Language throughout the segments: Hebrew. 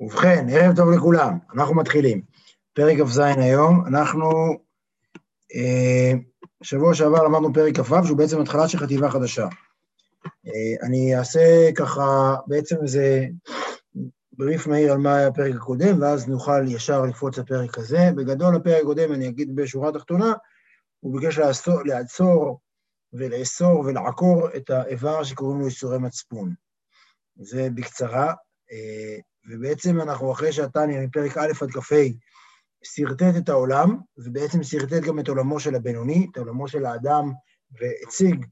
ובכן, ערב טוב לכולם, אנחנו מתחילים. פרק כ"ז היום, אנחנו, אה, שבוע שעבר למדנו פרק כ"ו, שהוא בעצם התחלה של חטיבה חדשה. אה, אני אעשה ככה, בעצם איזה בריף מהיר על מה היה הפרק הקודם, ואז נוכל ישר לקפוץ לפרק הזה. בגדול, הפרק הקודם, אני אגיד בשורה התחתונה, הוא ביקש לעצור, לעצור ולאסור ולעקור את האיבר שקוראים לו איסורי מצפון. זה בקצרה. אה, ובעצם אנחנו אחרי שהתניא מפרק א' עד כ"ה שרטט את העולם, ובעצם שרטט גם את עולמו של הבינוני, את עולמו של האדם, והציג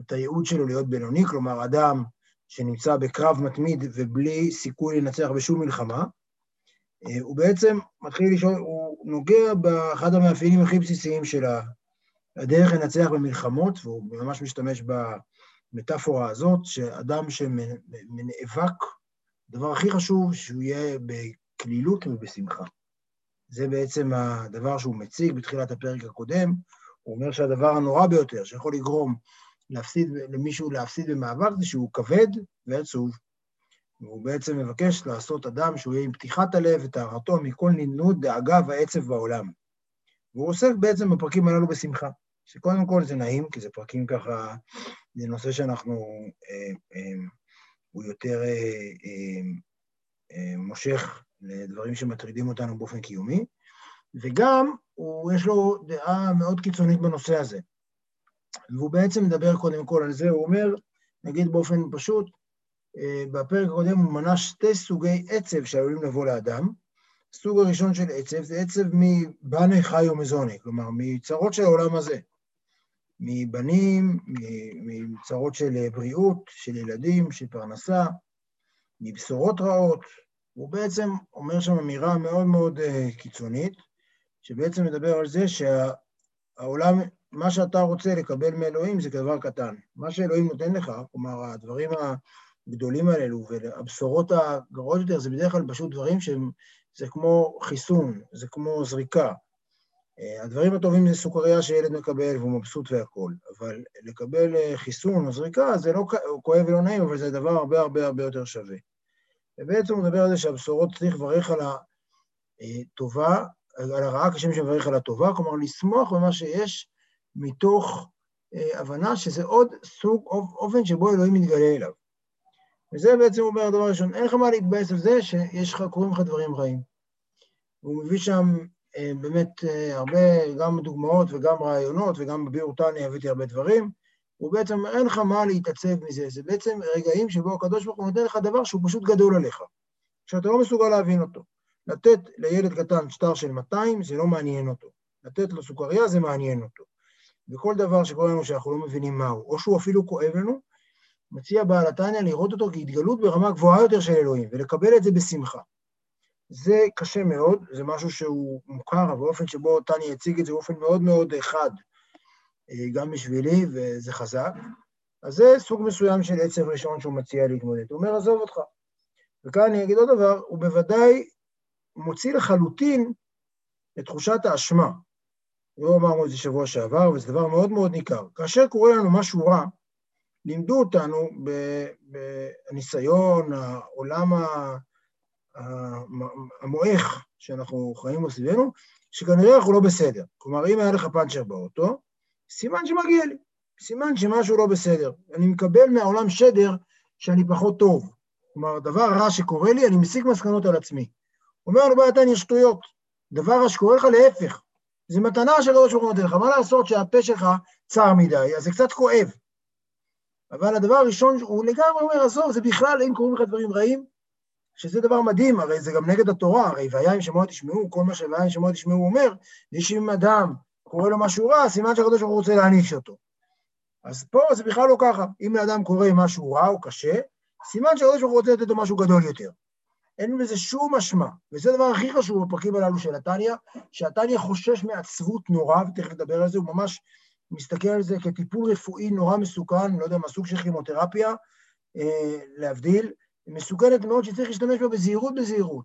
את הייעוד שלו להיות בינוני, כלומר, אדם שנמצא בקרב מתמיד ובלי סיכוי לנצח בשום מלחמה, אה, הוא בעצם מתחיל לשאול, הוא נוגע באחד המאפיינים הכי בסיסיים של הדרך לנצח במלחמות, והוא ממש משתמש במטאפורה הזאת, שאדם שנאבק הדבר הכי חשוב, שהוא יהיה בקלילות ובשמחה. זה בעצם הדבר שהוא מציג בתחילת הפרק הקודם. הוא אומר שהדבר הנורא ביותר שיכול לגרום להפסיד, למישהו להפסיד במאבק זה שהוא כבד ועצוב. והוא בעצם מבקש לעשות אדם שהוא יהיה עם פתיחת הלב וטהרתו מכל נדנות, דאגה ועצב בעולם. והוא עוסק בעצם בפרקים הללו בשמחה, שקודם כל זה נעים, כי זה פרקים ככה, זה נושא שאנחנו אה, אה, הוא יותר אה, אה, אה, מושך לדברים שמטרידים אותנו באופן קיומי, וגם הוא, יש לו דעה מאוד קיצונית בנושא הזה. והוא בעצם מדבר קודם כל על זה, הוא אומר, נגיד באופן פשוט, בפרק הקודם הוא מנה שתי סוגי עצב שעלולים לבוא לאדם. הסוג הראשון של עצב זה עצב מבנה חי ומזוני, כלומר, מצרות של העולם הזה. מבנים, מצרות של בריאות, של ילדים, של פרנסה, מבשורות רעות. הוא בעצם אומר שם אמירה מאוד מאוד אה, קיצונית, שבעצם מדבר על זה שהעולם, מה שאתה רוצה לקבל מאלוהים זה כדבר קטן. מה שאלוהים נותן לך, כלומר, הדברים הגדולים האלו והבשורות הגרועות יותר, זה בדרך כלל פשוט דברים שהם, זה כמו חיסון, זה כמו זריקה. אה, הדברים הטובים זה סוכריה שילד מקבל והוא מבסוט והכול, אבל לקבל אה, חיסון או זריקה זה לא כואב ולא נעים, אבל זה דבר הרבה הרבה הרבה יותר שווה. ובעצם הוא מדבר על זה שהבשורות צריך לברך על הטובה, על הרעה כשם שמברך על הטובה, כלומר לשמוח במה שיש מתוך אה, הבנה שזה עוד סוג, אופן שבו אלוהים מתגלה אליו. וזה בעצם אומר הדבר הראשון, אין לך מה להתבאס על זה שיש לך, קוראים לך דברים רעים. והוא מביא שם אה, באמת אה, הרבה, גם דוגמאות וגם רעיונות, וגם בביאור תניא הבאתי הרבה דברים, הוא בעצם, אין לך מה להתעצב מזה, זה בעצם רגעים שבו הקדוש ברוך הוא נותן לך דבר שהוא פשוט גדול עליך, שאתה לא מסוגל להבין אותו. לתת לילד קטן שטר של 200, זה לא מעניין אותו. לתת לו סוכריה, זה מעניין אותו. וכל דבר שקורה לנו שאנחנו לא מבינים מהו, או שהוא אפילו כואב לנו, מציע בעל התניא לראות אותו כהתגלות ברמה גבוהה יותר של אלוהים, ולקבל את זה בשמחה. זה קשה מאוד, זה משהו שהוא מוכר, אבל באופן שבו טני הציג את זה באופן מאוד מאוד חד, אה, גם בשבילי, וזה חזק. אז זה סוג מסוים של עצב ראשון שהוא מציע להתמודד. הוא אומר, עזוב אותך. וכאן אני אגיד עוד דבר, הוא בוודאי מוציא לחלוטין את תחושת האשמה. לא אמרנו את זה שבוע שעבר, וזה דבר מאוד מאוד ניכר. כאשר קורה לנו משהו רע, לימדו אותנו בניסיון, העולם ה... המועך שאנחנו חיים בו סביבנו, שכנראה אנחנו לא בסדר. כלומר, אם היה לך פאנצ'ר באוטו, סימן שמגיע לי, סימן שמשהו לא בסדר. אני מקבל מהעולם שדר שאני פחות טוב. כלומר, דבר רע שקורה לי, אני מסיק מסקנות על עצמי. אומר לו, אתה יש שטויות. דבר רע שקורה לך, להפך. זו מתנה שהקדוש ברוך הוא נותן לך. מה לעשות שהפה שלך צר מדי, אז זה קצת כואב. אבל הדבר הראשון, הוא לגמרי אומר, עזוב, זה בכלל, אם קוראים לך דברים רעים, שזה דבר מדהים, הרי זה גם נגד התורה, הרי והיה אם שמוע תשמעו, כל מה שהיה אם שמוע תשמעו אומר, יש אם אדם קורא לו משהו רע, סימן שהקדוש ברוך הוא רוצה להעניש אותו. אז פה זה בכלל לא ככה, אם לאדם קורה משהו רע או קשה, סימן שהקדוש ברוך הוא רוצה לתת לו משהו גדול יותר. אין בזה שום אשמה, וזה הדבר הכי חשוב בפרקים הללו של התניא, שהתניא חושש מעצבות נורא, ותכף נדבר על זה, הוא ממש מסתכל על זה כטיפול רפואי נורא מסוכן, לא יודע מה סוג של כימותרפיה, אה, להבדיל, מסוכנת מאוד שצריך להשתמש בה בזהירות בזהירות.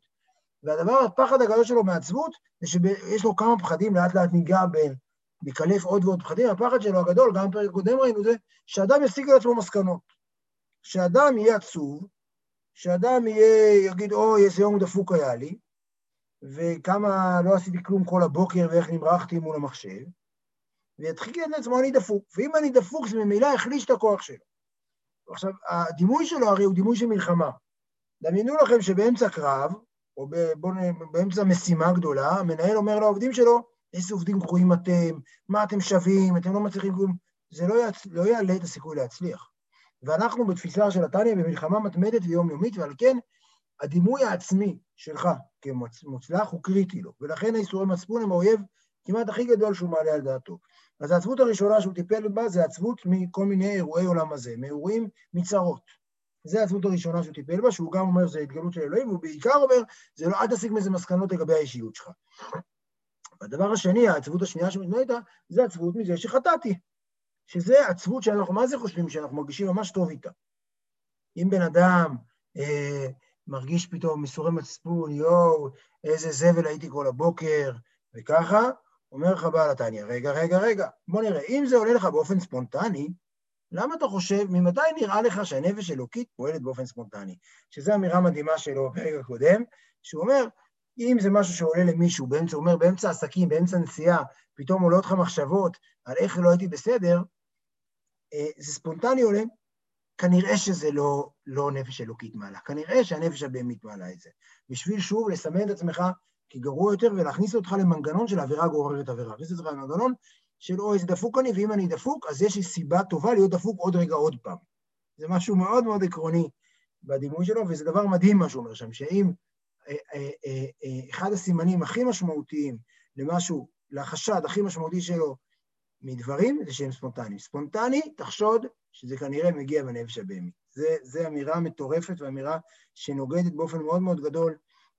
והדבר, הפחד הגדול שלו מעצבות, זה שיש לו כמה פחדים, לאט לאט ניגע בין, מקלף עוד ועוד פחדים. הפחד שלו הגדול, גם בפרק קודם ראינו זה, שאדם יסיק על עצמו מסקנות. שאדם יהיה עצוב, שאדם יהיה, יגיד, אוי, איזה יום דפוק היה לי, וכמה לא עשיתי כלום כל הבוקר ואיך נמרחתי מול המחשב, ויתחיל להגיד לעצמו, אני דפוק. ואם אני דפוק, זה ממילא יחליש את הכוח שלו. עכשיו, הדימוי שלו הרי הוא דימוי של מלחמה. דמיינו לכם שבאמצע קרב, או באמצע משימה גדולה, המנהל אומר לעובדים שלו, איזה עובדים גרועים אתם, מה אתם שווים, אתם לא מצליחים כלום. זה לא, יצ... לא יעלה את הסיכוי להצליח. ואנחנו בתפיסה של התניא במלחמה מתמדת ויומיומית, ועל כן הדימוי העצמי שלך כמוצלח הוא קריטי לו, ולכן האיסורי מצפון הם האויב כמעט הכי גדול שהוא מעלה על דעתו. אז העצבות הראשונה שהוא טיפל בה זה עצבות מכל מיני אירועי עולם הזה, מאירועים מצרות. זה העצבות הראשונה שהוא טיפל בה, שהוא גם אומר זה התגלות של אלוהים, והוא בעיקר אומר, זה לא, אל תסיק מזה מסקנות לגבי האישיות שלך. והדבר השני, העצבות השנייה שמתנהל איתה, זה עצבות מזה שחטאתי. שזה עצבות שאנחנו, מה זה חושבים? שאנחנו מרגישים ממש טוב איתה. אם בן אדם אה, מרגיש פתאום מסורי מצפון, יואו, איזה זבל הייתי כל הבוקר, וככה, אומר לך בעל התניא, רגע, רגע, רגע, בוא נראה, אם זה עולה לך באופן ספונטני, למה אתה חושב, ממתי נראה לך שהנפש אלוקית פועלת באופן ספונטני? שזו אמירה מדהימה שלו בפרק הקודם, שהוא אומר, אם זה משהו שעולה למישהו, באמצע, הוא אומר, באמצע עסקים, באמצע נסיעה, פתאום עולות לך מחשבות על איך לא הייתי בסדר, אה, זה ספונטני עולה, כנראה שזה לא, לא נפש אלוקית מעלה, כנראה שהנפש הבהמית מעלה את זה. בשביל שוב לסמן את עצמך כגרוע יותר ולהכניס אותך למנגנון של עבירה גוררת עבירה. להכניס אותך למנגנון של אוי, איזה דפוק אני, ואם אני דפוק, אז יש לי סיבה טובה להיות דפוק עוד רגע עוד פעם. זה משהו מאוד מאוד עקרוני בדימוי שלו, וזה דבר מדהים מה שהוא אומר שם, שאם אה, אה, אה, אחד הסימנים הכי משמעותיים למשהו, לחשד הכי משמעותי שלו מדברים, זה שהם ספונטניים. ספונטני, תחשוד שזה כנראה מגיע בנפש הבהמית. זו אמירה מטורפת ואמירה שנוגדת באופן מאוד מאוד גדול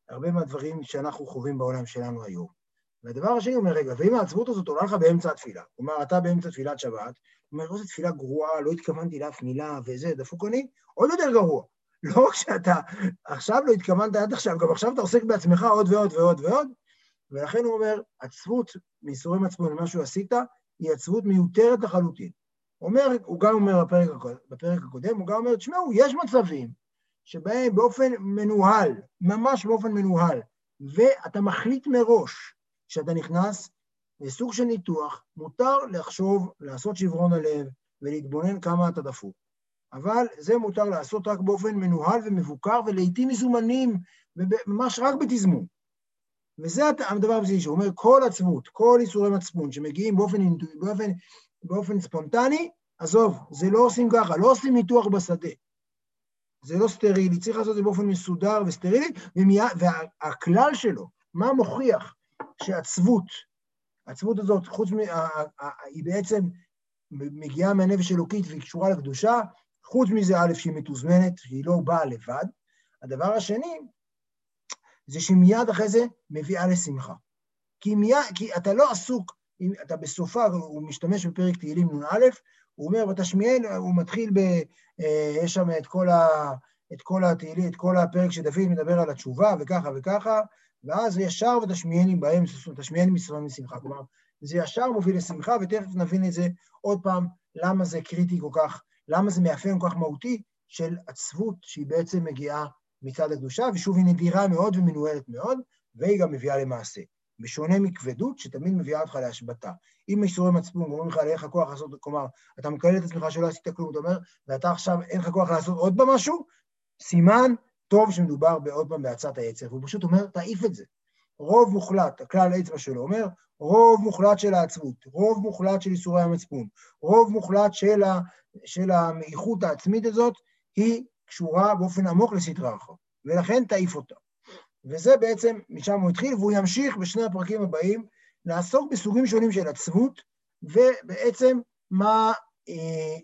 הרבה מהדברים שאנחנו חווים בעולם שלנו היום. והדבר השני אומר, רגע, ואם העצבות הזאת עולה לך באמצע התפילה, כלומר, אתה באמצע תפילת שבת, הוא אומר, איזו תפילה גרועה, לא התכוונתי לאף מילה, וזה, דפוק אני, עוד יותר גרוע. לא רק שאתה עכשיו לא התכוונת עד עכשיו, גם עכשיו אתה עוסק בעצמך עוד ועוד ועוד ועוד, ולכן הוא אומר, עצבות מייסורי מצפון למה שהוא עשית, היא עצבות מיותרת לחלוטין. אומר, הוא גם אומר בפרק, בפרק הקודם, הוא גם אומר, תשמעו, יש מצבים שבהם באופן מנוהל, ממש באופן מנוהל, ואתה מחליט מראש שאתה נכנס לסוג של ניתוח, מותר לחשוב, לעשות שברון הלב ולהתבונן כמה אתה דפוק. אבל זה מותר לעשות רק באופן מנוהל ומבוקר, ולעיתים מזומנים, ממש רק בתזמון. וזה הדבר הבסיסי, שהוא אומר, כל עצבות, כל איסורי מצפון שמגיעים באופן, באופן, באופן ספונטני, עזוב, זה לא עושים ככה, לא עושים ניתוח בשדה. זה לא סטרילי, צריך לעשות את זה באופן מסודר וסטרילי, ומיה, והכלל שלו, מה מוכיח שעצבות, העצבות הזאת, חוץ מ... היא בעצם מגיעה מהנפש אלוקית והיא קשורה לקדושה, חוץ מזה, א', שהיא מתוזמנת, שהיא לא באה לבד. הדבר השני, זה שמיד אחרי זה מביאה לשמחה. כי, מיד, כי אתה לא עסוק, אם אתה בסופה, הוא משתמש בפרק תהילים נ"א, הוא אומר, ותשמיענו, הוא מתחיל ב... אה, יש שם את כל, ה, את כל התהילים, את כל הפרק שדוד מדבר על התשובה, וככה וככה, ואז ישר ותשמיעני בהם, תשמיעני מסוים משמחה. כלומר, זה ישר מוביל לשמחה, ותכף נבין את זה עוד פעם, למה זה קריטי כל כך, למה זה מאפיין כל כך מהותי של עצבות שהיא בעצם מגיעה מצד הקדושה, ושוב, היא נדירה מאוד ומנוהלת מאוד, והיא גם מביאה למעשה. בשונה מכבדות, שתמיד מביאה אותך להשבתה. אם איסורי מצפון אומרים לך, אין לך כוח לעשות, כלומר, אתה מקלל את עצמך שלא עשית כלום, אתה אומר, ואתה עכשיו אין לך כוח לעשות עוד פעם משהו, סימן טוב שמדובר בעוד פעם בהאצת העצר, והוא פשוט אומר, תעיף את זה. רוב מוחלט, הכלל האצבע שלו אומר, רוב מוחלט של העצבות, רוב מוחלט של איסורי המצפון, רוב מוחלט של, ה, של המאיכות העצמית הזאת, היא קשורה באופן עמוק לסדרה אחת, ולכן תעיף אותה. וזה בעצם, משם הוא התחיל, והוא ימשיך בשני הפרקים הבאים לעסוק בסוגים שונים של עצבות, ובעצם מה, אה,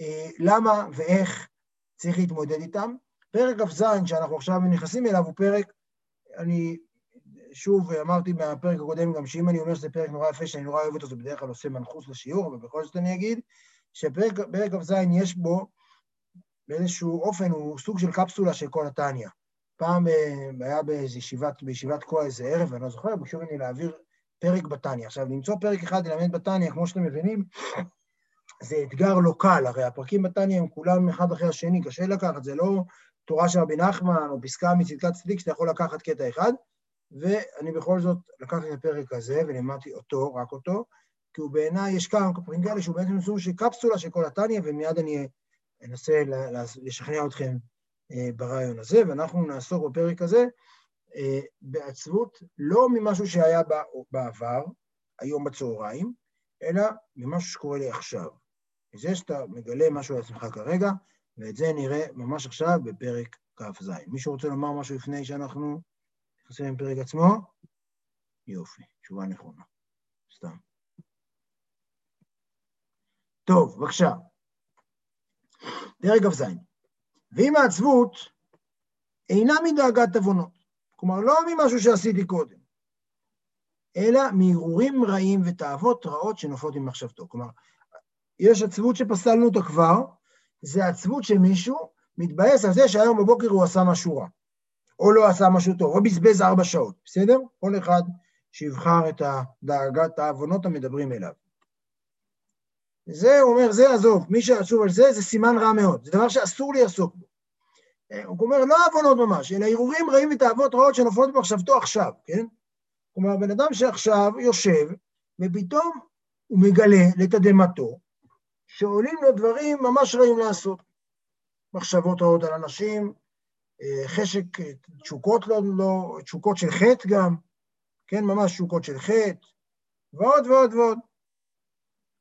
אה, למה ואיך צריך להתמודד איתם. פרק כ"ז שאנחנו עכשיו נכנסים אליו הוא פרק, אני שוב אמרתי מהפרק הקודם גם שאם אני אומר שזה פרק נורא יפה, שאני נורא אוהב אותו, זה בדרך כלל עושה מנחוס לשיעור, אבל בכל זאת אני אגיד, שפרק כ"ז יש בו באיזשהו אופן, הוא סוג של קפסולה של כל התניא. פעם אה, היה באיזו ישיבת, בישיבת כה איזה ערב, אני לא זוכר, ביקשו ממני להעביר פרק בתניא. עכשיו, למצוא פרק אחד ללמד בתניא, כמו שאתם מבינים, זה אתגר לא קל, הרי הפרקים בתניא הם כולם אחד אחרי השני, קשה לקחת, זה לא תורה של רבי נחמן, או פסקה מצדקת צדיק, שאתה יכול לקחת קטע אחד, ואני בכל זאת לקחתי את הפרק הזה ולימדתי אותו, רק אותו, כי הוא בעיניי, יש כמה פרקים כאלה שהוא בעצם סוג של קפסולה של כל התניא, ומיד אני אנסה לשכנע אתכם ברעיון הזה, ואנחנו נעסוק בפרק הזה אה, בעצבות לא ממשהו שהיה בעבר, היום בצהריים, אלא ממשהו שקורה לי עכשיו. זה שאתה מגלה משהו על עצמך כרגע, ואת זה נראה ממש עכשיו בפרק כ"ז. מישהו רוצה לומר משהו לפני שאנחנו נכנסים לפרק עצמו? יופי, תשובה נכונה. סתם. טוב, בבקשה. פרק כ"ז. ואם העצבות אינה מדאגת עוונות, כלומר לא ממשהו שעשיתי קודם, אלא מהרהורים רעים ותאוות רעות שנופלות ממחשבתו. כלומר, יש עצבות שפסלנו אותה כבר, זה עצבות שמישהו מתבאס על זה שהיום בבוקר הוא עשה משהו רע, או לא עשה משהו טוב, או בזבז ארבע שעות, בסדר? כל אחד שיבחר את דאגת העוונות המדברים אליו. זה, הוא אומר, זה עזוב, מי שעצוב על זה, זה סימן רע מאוד, זה דבר שאסור לי לעסוק בו. הוא אומר, לא עוונות ממש, אלא הרהורים רעים ותאוות רעות שנופלות במחשבתו עכשיו, כן? כלומר, בן אדם שעכשיו יושב, ופתאום הוא מגלה לתדהמתו, שעולים לו דברים ממש רעים לעשות. מחשבות רעות על אנשים, אה, חשק, תשוקות לא, לא, תשוקות של חטא גם, כן, ממש תשוקות של חטא, ועוד ועוד ועוד.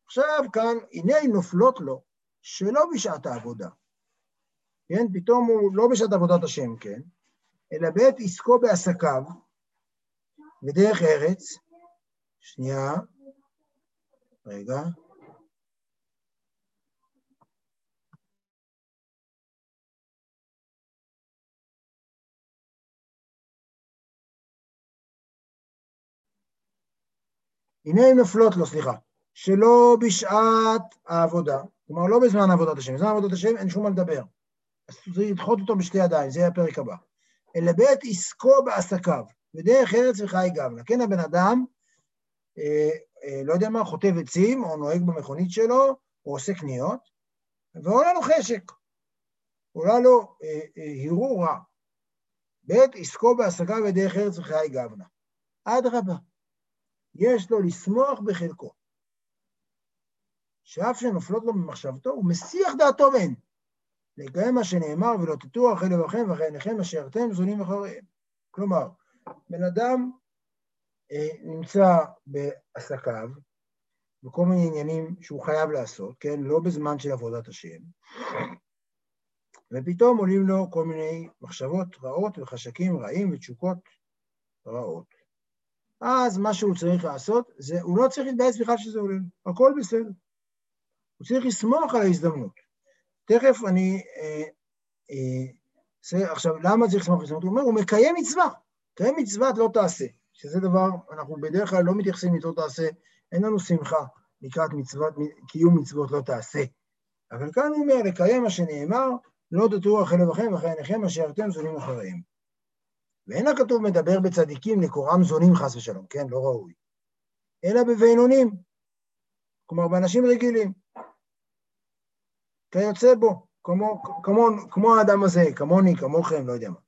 עכשיו כאן, הנה נופלות לו, שלא בשעת העבודה. כן, פתאום הוא לא בשעת עבודת השם, כן, אלא בעת עסקו בעסקיו, בדרך ארץ, שנייה, רגע, הנה נופלות לו, סליחה, שלא בשעת העבודה, כלומר לא בזמן עבודת השם, בזמן עבודת השם אין שום מה לדבר. אז צריך לדחות אותו בשתי ידיים, זה הפרק הבא. אלא בעת עסקו בעסקיו, בדרך ארץ וחי גבנה. כן, הבן אדם, אה, אה, לא יודע מה, חוטב עצים, או נוהג במכונית שלו, או עושה קניות, ועולה לו חשק. עולה לו אה, אה, רע. בעת עסקו בעסקיו בדרך ארץ וחי גבנה. אדרבה. יש לו לשמוח בחלקו. שאף שנופלות לו ממחשבתו, הוא מסיח דעתו מהן. לקיים מה שנאמר, ולא תטור אחרי לבכם ואחרי עיניכם אשר אתם זונים אחריהם. כלומר, בן אדם אה, נמצא בעסקיו, בכל מיני עניינים שהוא חייב לעשות, כן? לא בזמן של עבודת השם, ופתאום עולים לו כל מיני מחשבות רעות וחשקים רעים ותשוקות רעות. אז מה שהוא צריך לעשות, זה, הוא לא צריך להתבאס בכלל שזה עולה הכל בסדר. הוא צריך לשמוח על ההזדמנות. תכף אני... אה, אה, עכשיו, למה צריך לשמוח על ההזדמנות? הוא אומר, הוא מקיים מצווה. מקיים מצוות לא תעשה, שזה דבר, אנחנו בדרך כלל לא מתייחסים למצוות תעשה, אין לנו שמחה לקראת מצוות, קיום מצוות לא תעשה. אבל כאן הוא אומר, לקיים מה שנאמר, לא תטורו אחרי לבכם ואחרי עיניכם אשר אתם זונים אחריהם. ואין הכתוב מדבר בצדיקים לקורם זונים חס ושלום, כן, לא ראוי, אלא בבינונים, כלומר באנשים רגילים. כיוצא בו, כמו, כמו, כמו האדם הזה, כמוני, כמוכם, לא יודע מה.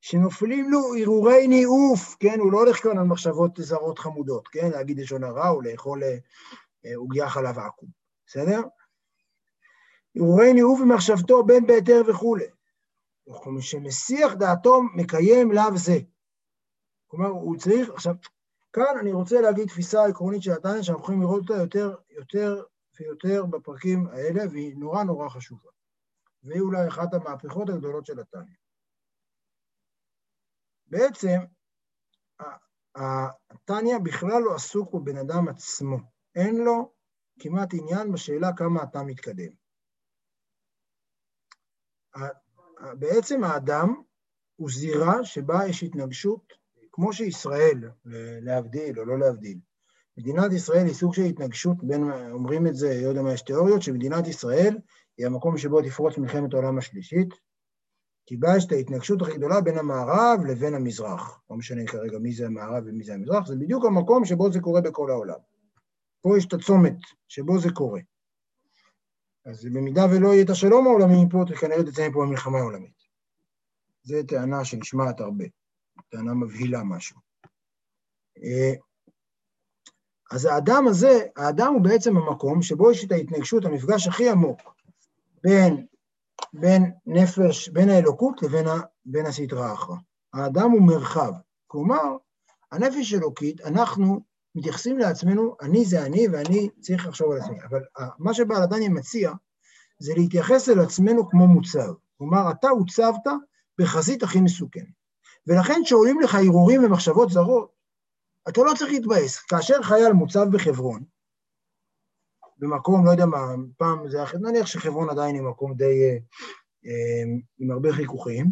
שנופלים לו הרהורי ניאוף, כן, הוא לא הולך כאן על מחשבות זרות חמודות, כן, להגיד לשון הרע או לאכול אה, עוגיה חלב עכו"ם, בסדר? הרהורי ניאוף במחשבתו בין בהיתר וכולי. שמסיח דעתו מקיים לאו זה. כלומר, הוא צריך, עכשיו, כאן אני רוצה להגיד תפיסה עקרונית של התניא, שאנחנו יכולים לראות אותה יותר, יותר ויותר בפרקים האלה, והיא נורא נורא חשובה. והיא אולי אחת המהפכות הגדולות של התניא. בעצם, התניא בכלל לא עסוק בבן אדם עצמו. אין לו כמעט עניין בשאלה כמה אתה מתקדם. בעצם האדם הוא זירה שבה יש התנגשות, כמו שישראל, להבדיל או לא להבדיל. מדינת ישראל היא סוג של התנגשות בין, אומרים את זה, לא יודע מה יש תיאוריות, שמדינת ישראל היא המקום שבו תפרוץ מלחמת העולם השלישית, כי בה יש את ההתנגשות הכי גדולה בין המערב לבין המזרח. לא משנה כרגע מי זה המערב ומי זה המזרח, זה בדיוק המקום שבו זה קורה בכל העולם. פה יש את הצומת שבו זה קורה. אז במידה ולא יהיה את השלום העולמי מפה, כנראה תצא מפה המלחמה העולמית. זו טענה שנשמעת הרבה, טענה מבהילה משהו. אה, אז האדם הזה, האדם הוא בעצם המקום שבו יש את ההתנגשות, המפגש הכי עמוק בין, בין נפש, בין האלוקות לבין ה, בין הסדרה האחרא. האדם הוא מרחב. כלומר, הנפש אלוקית, אנחנו מתייחסים לעצמנו, אני זה אני ואני צריך לחשוב על עצמי. אבל מה שבעל הדניה מציע, זה להתייחס אל עצמנו כמו מוצב. כלומר, אתה הוצבת בחזית הכי מסוכנת. ולכן כשעולים לך הרהורים ומחשבות זרות, אתה לא צריך להתבאס. כאשר חייל מוצב בחברון, במקום, לא יודע מה, פעם זה אחר, נניח שחברון עדיין היא מקום די, אה, אה, עם הרבה חיכוכים,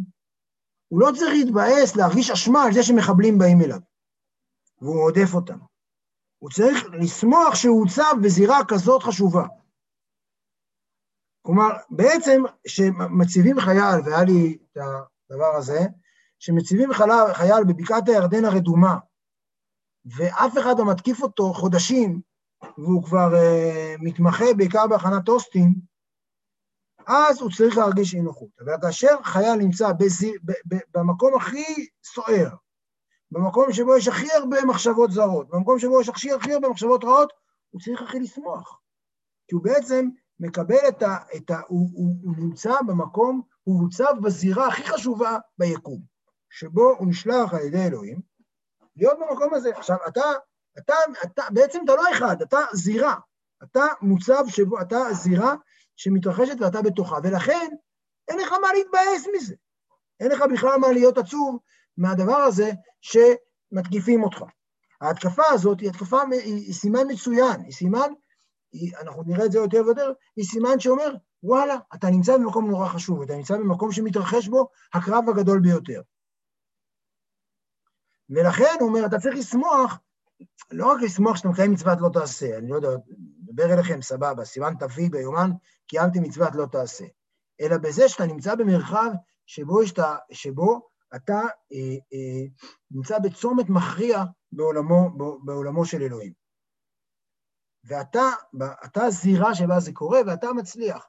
הוא לא צריך להתבאס, להרגיש אשמה על זה שמחבלים באים אליו, והוא עודף אותם. הוא צריך לשמוח שהוא הוצב בזירה כזאת חשובה. כלומר, בעצם, כשמציבים חייל, והיה לי את הדבר הזה, שמציבים חייל, חייל בבקעת הירדן הרדומה, ואף אחד לא מתקיף אותו חודשים, והוא כבר uh, מתמחה בעיקר בהכנת טוסטים, אז הוא צריך להרגיש אי נוחות. אבל כאשר חייל נמצא בזיר, ב, ב, במקום הכי סוער, במקום שבו יש הכי הרבה מחשבות זרות, במקום שבו יש הכי, הכי הרבה מחשבות רעות, הוא צריך הכי לשמוח. כי הוא בעצם מקבל את ה... את ה הוא, הוא, הוא נמצא במקום, הוא הוצב בזירה הכי חשובה ביקום, שבו הוא נשלח על ידי אלוהים, להיות במקום הזה. עכשיו, אתה, אתה, אתה, בעצם אתה לא אחד, אתה זירה. אתה מוצב שבו, אתה זירה שמתרחשת ואתה בתוכה, ולכן אין לך מה להתבאס מזה. אין לך בכלל מה להיות עצוב מהדבר הזה שמתקיפים אותך. ההתקפה הזאת היא התקפה, היא, סימן מצוין, היא סימן, היא, אנחנו נראה את זה יותר ויותר, היא סימן שאומר, וואלה, אתה נמצא במקום נורא חשוב, אתה נמצא במקום שמתרחש בו הקרב הגדול ביותר. ולכן הוא אומר, אתה צריך לשמוח, לא רק לשמוח שאתה מקיים מצוות לא תעשה, אני לא יודע, מדבר אליכם, סבבה, סימן תפי ביומן, קיימתי מצוות לא תעשה, אלא בזה שאתה נמצא במרחב שבו, שאתה, שבו אתה אה, אה, נמצא בצומת מכריע בעולמו, בעולמו של אלוהים. ואתה, אתה הזירה שבה זה קורה, ואתה מצליח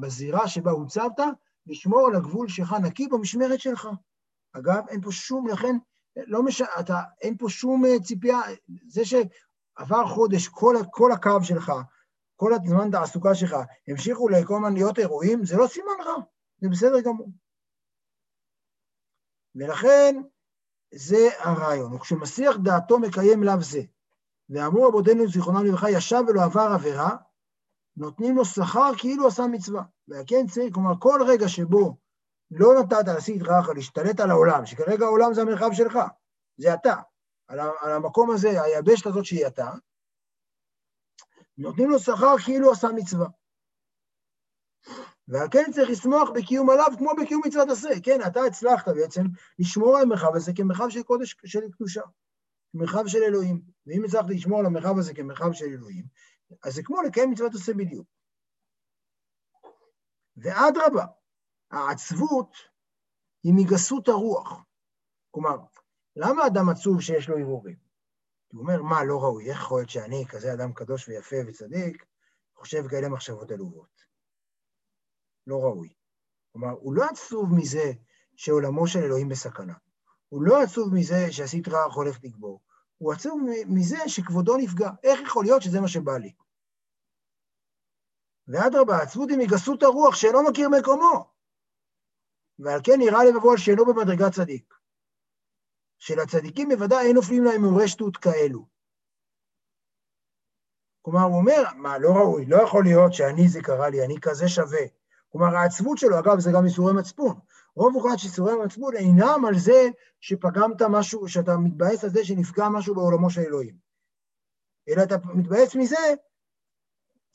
בזירה שבה הוצבת, לשמור על הגבול שלך נקי במשמרת שלך. אגב, אין פה שום, לכן, לא מש... אתה, אין פה שום אה, ציפייה, זה שעבר חודש, כל, כל הקו שלך, כל הזמן תעסוקה שלך, המשיכו לכל הזמן להיות אירועים, זה לא סימן רע, זה בסדר גמור. ולכן, זה הרעיון. וכשמסיח דעתו מקיים לאו זה, ואמרו רבותינו זיכרונם לברכה, ישב ולא עבר עבירה, נותנים לו שכר כאילו עשה מצווה. והכן צריך, כלומר, כל רגע שבו לא נתת לסית רעך להשתלט על העולם, שכרגע העולם זה המרחב שלך, זה אתה. על, על המקום הזה, היבשת הזאת שהיא אתה, נותנים לו שכר כאילו עשה מצווה. ועל כן צריך לשמוח בקיום עליו כמו בקיום מצוות עשה. כן, אתה הצלחת בעצם לשמור על המרחב הזה כמרחב של קודש, של קדושה, מרחב של אלוהים. ואם הצלחת לשמור על המרחב הזה כמרחב של אלוהים, אז זה כמו לקיים מצוות עשה בדיוק. ואדרבה, העצבות היא מגסות הרוח. כלומר, למה אדם עצוב שיש לו הרהורים? הוא אומר, מה, לא ראוי, איך יכול להיות שאני, כזה אדם קדוש ויפה וצדיק, חושב כאלה מחשבות עלובות? לא ראוי. כלומר, הוא לא עצוב מזה שעולמו של אלוהים בסכנה. הוא לא עצוב מזה שהסטרא הולך לגבור. הוא עצוב מזה שכבודו נפגע. איך יכול להיות שזה מה שבא לי? ואדרבה, העצבות היא מגסות הרוח שאינו מכיר מקומו. ועל כן נראה לבבו על שאינו במדרגת צדיק. שלצדיקים בוודאי אין נופלים להם מאורי שטות כאלו. כלומר, הוא אומר, מה, לא ראוי, לא יכול להיות שאני זה קרה לי, אני כזה שווה. כלומר, העצבות שלו, אגב, זה גם איסורי מצפון. רוב מוחלט של איסורי מצפון אינם על זה שפגמת משהו, שאתה מתבאס על זה שנפגע משהו בעולמו של אלוהים. אלא אתה מתבאס מזה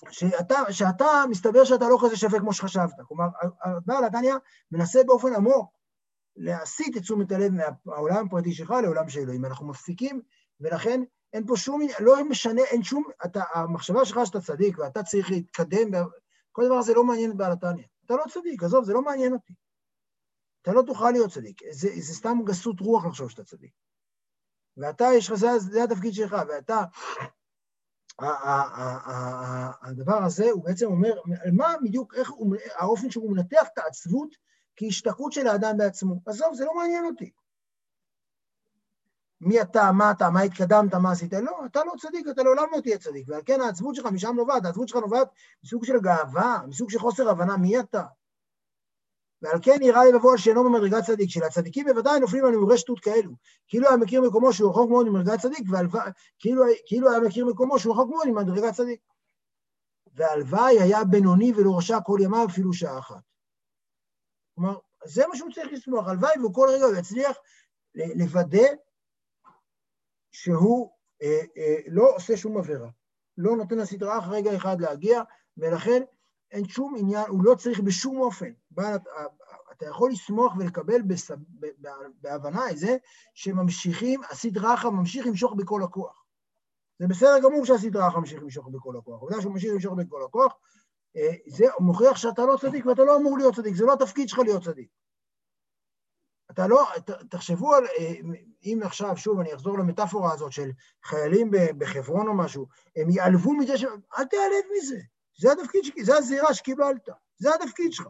שאתה, שאתה, מסתבר שאתה לא כזה שווה כמו שחשבת. כלומר, הבעל התניא מנסה באופן עמוק להסיט את תשומת הלב מהעולם הפרטי שלך לעולם של אלוהים. אנחנו מפסיקים, ולכן אין פה שום, לא משנה, אין שום, אתה, המחשבה שלך שאתה צדיק ואתה צריך להתקדם, כל דבר הזה לא מעניין את בעל התניא. אתה לא צדיק, עזוב, זה לא מעניין אותי. אתה לא תוכל להיות צדיק, זה, זה סתם גסות רוח לחשוב שאתה צדיק. ואתה, יש לך, זה, זה התפקיד שלך, ואתה הדבר הזה הוא בעצם אומר, מה בדיוק, איך האופן שהוא מנתח את העצבות כהשתקעות של האדם בעצמו. עזוב, זה לא מעניין אותי. מי אתה, מה אתה, מה התקדמת, מה עשית? לא, אתה לא צדיק, אתה לעולם לא תהיה צדיק. ועל כן העצבות שלך משם נובעת, העצבות שלך נובעת מסוג של גאווה, מסוג של חוסר הבנה מי אתה. ועל כן נראה לי לבוא על שאינו במדרגת צדיק, שלצדיקים בוודאי נופלים על נמרי שטות כאלו. כאילו היה מכיר מקומו שהוא רחוק מאוד ממדרגת צדיק, וכאילו כאילו היה מכיר מקומו שהוא רחוק מאוד ממדרגת צדיק. והלוואי היה בינוני ולא רשע כל ימיו אפילו שעה אחת. כלומר, זה מה שהוא צריך לסמוך, הלוואי וכל רגע הוא יצליח לוודא שהוא אה, אה, לא עושה שום עבירה, לא נותן לסדרה אחרי רגע אחד להגיע, ולכן אין שום עניין, הוא לא צריך בשום אופן. אתה יכול לסמוך ולקבל בסב, בהבנה את זה שממשיכים, הסדרה אחת ממשיך למשוך בכל הכוח. זה בסדר גמור שהסדרה אחת ממשיך למשוך בכל הכוח. העובדה שהוא ממשיך למשוך בכל הכוח, אה, זה מוכיח שאתה לא צדיק ואתה לא אמור להיות צדיק, זה לא התפקיד שלך להיות צדיק. אתה לא, ת, תחשבו על, אה, אם עכשיו, שוב, אני אחזור למטאפורה הזאת של חיילים בחברון או משהו, הם ייעלבו מזה ש... אל תיעלב מזה, זה התפקיד. זה הזירה שקיבלת, זה התפקיד שלך.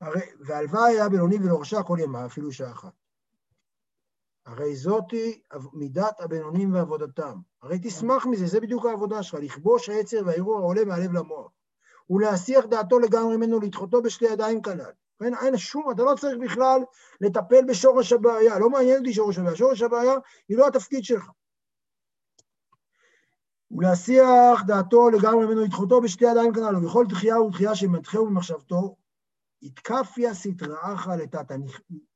הרי, והלוואי היה בינוני ולא רשע כל ימה, אפילו שעה אחת. הרי זאתי מידת הבינונים ועבודתם. הרי תשמח מזה, זה בדיוק העבודה שלך, לכבוש העצר והערעור העולה מהלב למוח, ולהסיח דעתו לגמרי ממנו, לדחותו בשתי ידיים כנ"ל. אין, אין שום, אתה לא צריך בכלל לטפל בשורש הבעיה, לא מעניין אותי שורש הבעיה, שורש הבעיה היא לא התפקיד שלך. ולהסיח דעתו לגמרי ממנו, לדחותו בשתי ידיים כנ"ל, ובכל דחייה ודחייה שמתחהו במחשבתו, יתקפיה סטראך לטאטה,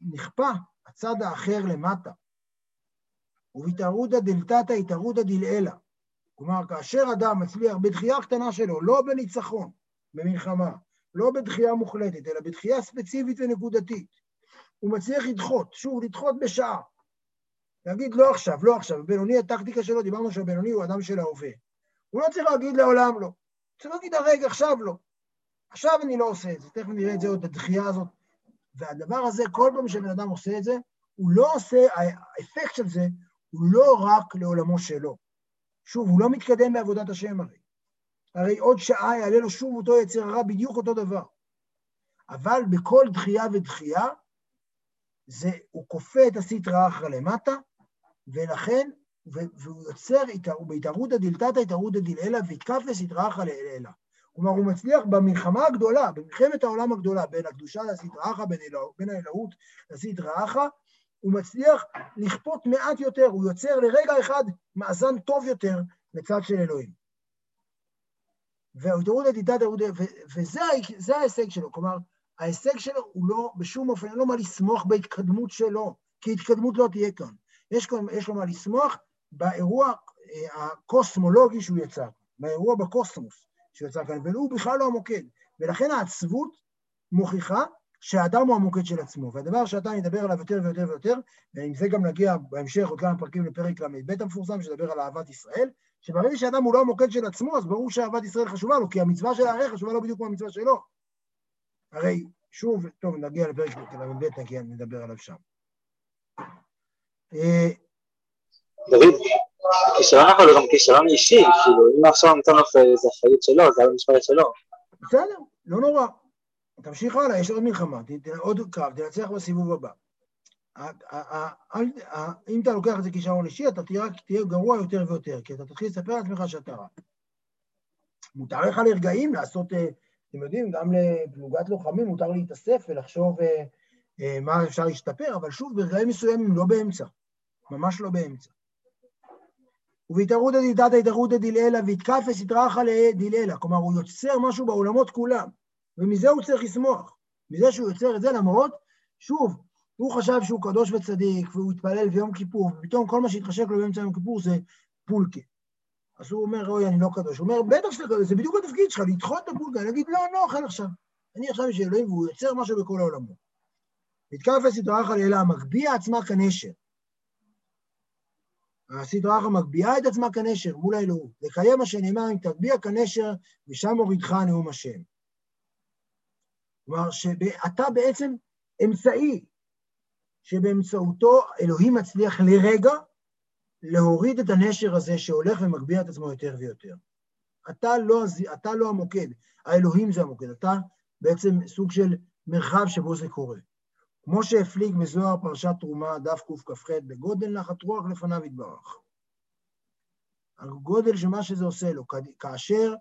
נכפה הצד האחר למטה. ובהתערותא דלתתא התערותא דלעילא. כלומר, כאשר אדם מצליח בדחייה קטנה שלו, לא בניצחון, במלחמה, לא בדחייה מוחלטת, אלא בדחייה ספציפית ונקודתית, הוא מצליח לדחות, שוב, לדחות בשעה. להגיד לא עכשיו, לא עכשיו. בינוני, הטקטיקה שלו, דיברנו שהבינוני הוא אדם של ההווה. הוא לא צריך להגיד לעולם לא. צריך להגיד הרגע, עכשיו לא. עכשיו אני לא עושה את זה, תכף נראה את זה עוד, הדחייה הזאת. והדבר הזה, כל פעם שבן אדם עושה את זה, הוא לא עושה, האפקט של זה הוא לא רק לעולמו שלו. שוב, הוא לא מתקדם בעבודת השם הרי. הרי עוד שעה יעלה לו שוב אותו יצר הרע, בדיוק אותו דבר. אבל בכל דחייה ודחייה, זה, הוא כופה את הסטרא אחרא למטה, ולכן, והוא יוצר, בהתערותא דלתתא התערותא דלעילא, ויתקף אחרא לעילא. כלומר, הוא מצליח במלחמה הגדולה, במלחמת העולם הגדולה, בין הקדושה לסטרא אחרא, בין האלוהות אחרא, הוא מצליח לכפות מעט יותר, הוא יוצר לרגע אחד מאזן טוב יותר לצד של אלוהים. והאוטורות עתידת וזה ההישג שלו, כלומר, ההישג שלו הוא לא, בשום אופן, אין לו מה לשמוח בהתקדמות שלו, כי התקדמות לא תהיה כאן. יש, לו מה לשמוח באירוע אה, הקוסמולוגי שהוא יצר, באירוע בקוסמוס שהוא יצר כאן, והוא בכלל לא המוקד. ולכן העצבות מוכיחה שהאדם הוא המוקד של עצמו, והדבר שאתה נדבר עליו יותר ויותר ויותר, ועם זה גם נגיע בהמשך עוד כמה פרקים לפרק ל"ב המפורסם, שדבר על אהבת ישראל, שברגע שאדם הוא לא המוקד של עצמו, אז ברור שאהבת ישראל חשובה לו, כי המצווה של הארי חשובה לו בדיוק כמו המצווה שלו. הרי, שוב, טוב, נגיע לפרק ל"ב, נגיע, נדבר עליו שם. אה, דוד, הכישרון אבל הוא גם כישרון אישי, כאילו, אם עכשיו נותן לך איזה אחריות שלו, זה היה במשמרת שלו. בסדר, לא נורא. תמשיך הלאה, יש עוד מלחמה, עוד קרב, תנצח בסיבוב הבא. אם אתה לוקח את זה כשעון אישי, אתה תהיה גרוע יותר ויותר, כי אתה תתחיל לספר לעצמך שאתה רע. מותר לך לרגעים לעשות, אה, אתם יודעים, גם לפלוגת לוחמים מותר להתאסף ולחשוב אה, אה, מה אפשר להשתפר, אבל שוב, ברגעים מסוימים לא באמצע, ממש לא באמצע. ובהתערותא דלתתא התערותא דלעילא ויתקפס יתרחא דלעילא, כלומר הוא יוצר משהו בעולמות כולם. ומזה הוא צריך לשמוח. מזה שהוא יוצר את זה, למרות, שוב, הוא חשב שהוא קדוש וצדיק, והוא התפלל ביום כיפור, ופתאום כל מה שהתחשק לו באמצע יום כיפור זה פולקה. אז הוא אומר, אוי, אני לא קדוש. הוא אומר, בטח שאתה קדוש, זה בדיוק התפקיד שלך, לדחות את הפולקה, להגיד, לא, אני לא אוכל עכשיו. אני עכשיו בשביל אלוהים, והוא יוצר משהו בכל העולמות. יתברך על אלה, מגביה עצמה כנשר. הסדרה אחת מגביהה את עצמה כנשר מול האלוהות, לקיים מה שנאמר, אם תגביה כנשר, ושם הורידך נאום השם. כלומר, שאתה בעצם אמצעי שבאמצעותו אלוהים מצליח לרגע להוריד את הנשר הזה שהולך ומגביה את עצמו יותר ויותר. אתה לא, אתה לא המוקד, האלוהים זה המוקד, אתה בעצם סוג של מרחב שבו זה קורה. כמו שהפליג בזוהר פרשת תרומה, דף קכ"ח, בגודל נחת רוח לפניו יתברך. הגודל של מה שזה עושה לו, כאשר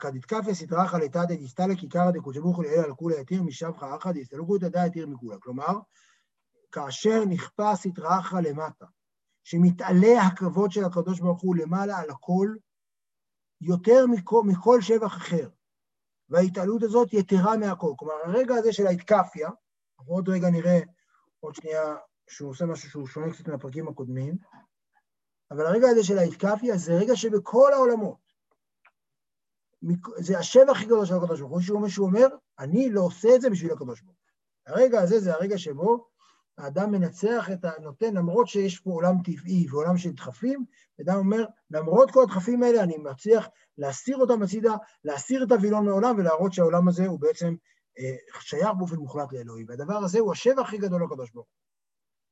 כדתקפיה סטרחה לתתא דסתלא כיכרא דקודשבוכו לאל על כולי יתיר משבחה אחא דסתלקו תדע יתיר מכולה. כלומר, כאשר נכפה סטרחה למטה, שמתעלה הכבוד של הקדוש ברוך הוא למעלה על הכל, יותר מכל, מכל שבח אחר. וההתעלות הזאת יתרה מהכל. כלומר, הרגע הזה של ההתקפיה, אנחנו עוד רגע נראה, עוד שנייה, שהוא עושה משהו שהוא שונה קצת מהפרקים הקודמים, אבל הרגע הזה של ההתקפיה זה רגע שבכל העולמות, זה השבח הכי גדול של הקדוש ברוך הוא, שהוא אומר, שהוא אומר, אני לא עושה את זה בשביל הקדוש ברוך הוא. הרגע הזה זה הרגע שבו האדם מנצח את הנותן, למרות שיש פה עולם טבעי ועולם של דחפים, אדם אומר, למרות כל הדחפים האלה, אני מצליח להסיר אותם הצידה, להסיר את הווילון מעולם ולהראות שהעולם הזה הוא בעצם שייך באופן מוחלט לאלוהים. והדבר הזה הוא השבח הכי גדול לקדוש ברוך הוא.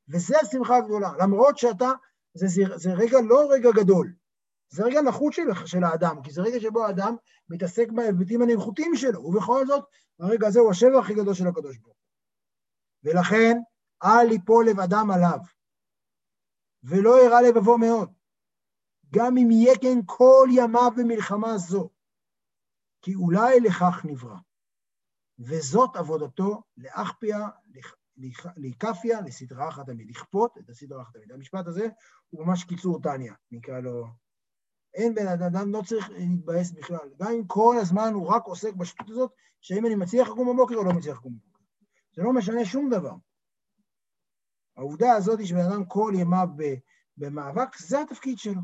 וזה השמחה הגדולה, למרות שאתה, זה, זה, זה רגע לא רגע גדול, זה רגע נחות של, של האדם, כי זה רגע שבו האדם מתעסק בהיבטים הנמחותיים שלו, ובכל זאת, הרגע הזה הוא השבח הכי גדול של הקדוש ברוך הוא. ולכן, אל יפול לב אדם עליו, ולא ירא לבבו מאוד, גם אם יהיה כן כל ימיו במלחמה זו, כי אולי לכך נברא. וזאת עבודתו לאחפיה, להיקפיה, לסדרה אחת תמיד, לכפות את הסדרה אחת תמיד. המשפט הזה הוא ממש קיצור טניה, נקרא לו. אין בן אדם, לא צריך להתבאס בכלל. גם אם כל הזמן הוא רק עוסק בשטות הזאת, שאם אני מצליח לקום בבוקר או לא מצליח לקום בבוקר. זה לא משנה שום דבר. העובדה הזאת היא שבן אדם כל ימיו במאבק, זה התפקיד שלו.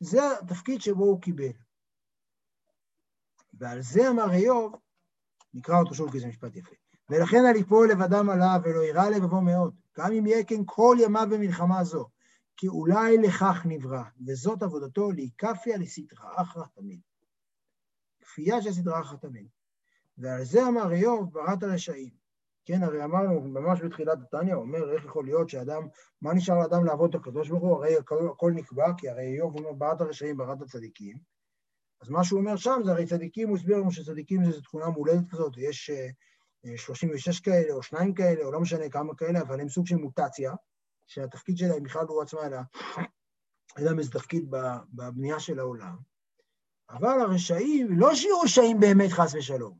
זה התפקיד שבו הוא קיבל. ועל זה אמר איוב, נקרא אותו שוב כי זה משפט יפה. ולכן על יפול לבדם עליו ולא ירא לבבו מאוד, גם אם יהיה כן כל ימיו במלחמה זו, כי אולי לכך נברא, וזאת עבודתו להיקפיה לסדרה אחרא תמיד. כפייה של סדרה אחרא תמיד. ועל זה אמר איוב בראת הרשעים. כן, הרי אמרנו ממש בתחילת התניא, אומר, איך יכול להיות שאדם, מה נשאר לאדם לעבוד את הקדוש ברוך הוא? הרי הכל נקבע, כי הרי איוב אומר, ברת הרשעים, ברת הצדיקים. אז מה שהוא אומר שם זה הרי צדיקים, הוא הסביר לנו שצדיקים זה תכונה מולדת כזאת, יש 36 אה, כאלה, או שניים כאלה, או לא משנה כמה כאלה, אבל הם סוג של מוטציה, שהתפקיד שלהם בכלל לא עצמה, אלא אין להם איזה תפקיד בבנייה של העולם. אבל הרשעים, לא שיהיו רשעים באמת, חס ושלום,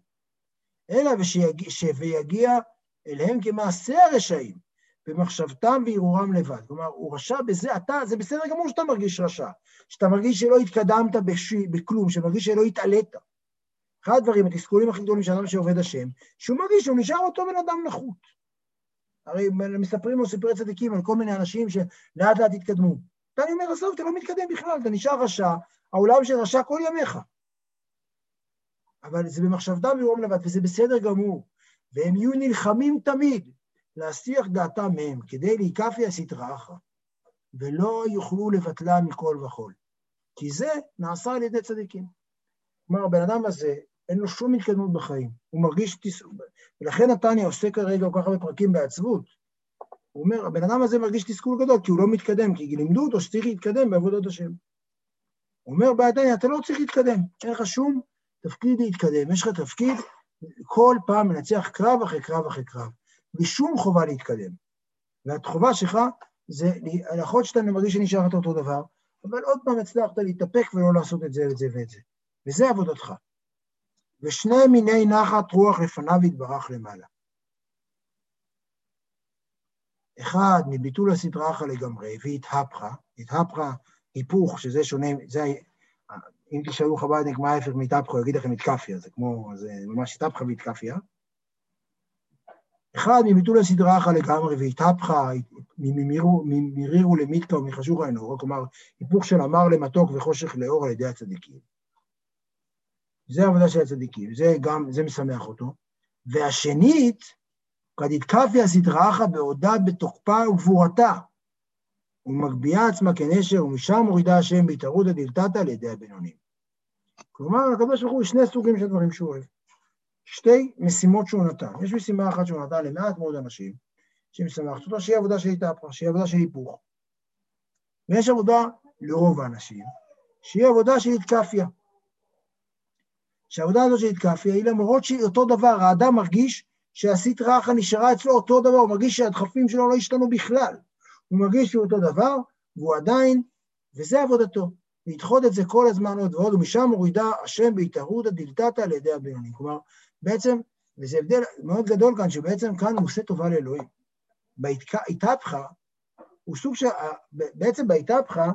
אלא ושיגיע אליהם כמעשה הרשעים, במחשבתם וערעורם לבד. כלומר, הוא רשע בזה, אתה, זה בסדר גמור שאתה מרגיש רשע, שאתה מרגיש שלא התקדמת בשי, בכלום, שאתה מרגיש שלא התעלית. אחד הדברים, התסכולים הכי גדולים של אדם שעובד השם, שהוא מרגיש שהוא נשאר אותו בן אדם נחות. הרי מספרים לו סיפורי צדיקים על כל מיני אנשים שלאט לאט התקדמו. ואני אומר, עזוב, אתה לא מתקדם בכלל, אתה נשאר רשע, העולם של רשע כל ימיך. אבל זה במחשבתם וערעורם לבד, וזה בסדר גמור. והם יהיו נלחמים תמיד להסיח דעתם מהם, כדי להיקפי הסטרא אחרא, ולא יוכלו לבטלה מכל וכול. כי זה נעשה על ידי צדיקים. כלומר, הבן אדם הזה, אין לו שום התקדמות בחיים, הוא מרגיש תסכול, ולכן נתניה עושה כרגע כל כך הרבה פרקים בעצבות. הוא אומר, הבן אדם הזה מרגיש תסכול גדול, כי הוא לא מתקדם, כי לימדו אותו שצריך להתקדם בעבודות השם. הוא אומר בעדיין, אתה לא צריך להתקדם, אין לך שום תפקיד להתקדם, יש לך תפקיד כל פעם לנצח קרב אחרי קרב אחרי קרב, בלי שום חובה להתקדם. והחובה שלך זה, להיות שאתה מרגיש שנשארת אותו דבר, אבל עוד פעם הצלחת להתאפק ולא לעשות את זה ואת זה ואת זה. וזה עבודתך. ושני מיני נחת רוח לפניו יתברך למעלה. אחד, מביטול הסדרה אחת לגמרי, והתהפכה, התהפכה, היפוך, שזה שונה, זה אם תשאלו חב"דניק מה ההפך מתהפכו, הוא יגיד לכם התקפיה, זה כמו, זה ממש התהפכה והתקפיה. אחד, מביטול הסדרה אחת לגמרי והתהפכה, ממירירו למילתא ומחשוכה לנאור, כלומר, היפוך של אמר למתוק וחושך לאור על ידי הצדיקים. זה העבודה של הצדיקים, זה גם, זה משמח אותו. והשנית, כדתקפיה סדרה אחת בעודה בתוקפה וגבורתה, ומגביהה עצמה כנשר, ומשם מורידה השם בהתערותא דלתתא על ידי הבינונים. כלומר, לקדוש ברוך הוא שני סוגים של דברים שהוא אוהב. שתי משימות שהוא נתן. יש משימה אחת שהוא נתן למעט מאוד אנשים, שהיא משמחת אותו, שהיא עבודה של התהפכה, שהיא עבודה של היפוך. ויש עבודה לרוב האנשים, שהיא עבודה של התקפיה. שהעבודה הזאת של התקפיה היא למרות שהיא אותו דבר, האדם מרגיש שהסית רחה נשארה אצלו אותו דבר, הוא מרגיש שהדחפים שלו לא השתנו בכלל. הוא מרגיש שהוא אותו דבר, והוא עדיין, וזה עבודתו. לדחות את זה כל הזמן עוד ועוד, ומשם מורידה השם בהתערותא דלתתא על ידי הבינוני. כלומר, בעצם, וזה הבדל מאוד גדול כאן, שבעצם כאן הוא עושה טובה לאלוהים. בהתהפכה, הוא סוג של, בעצם בהתהפכה,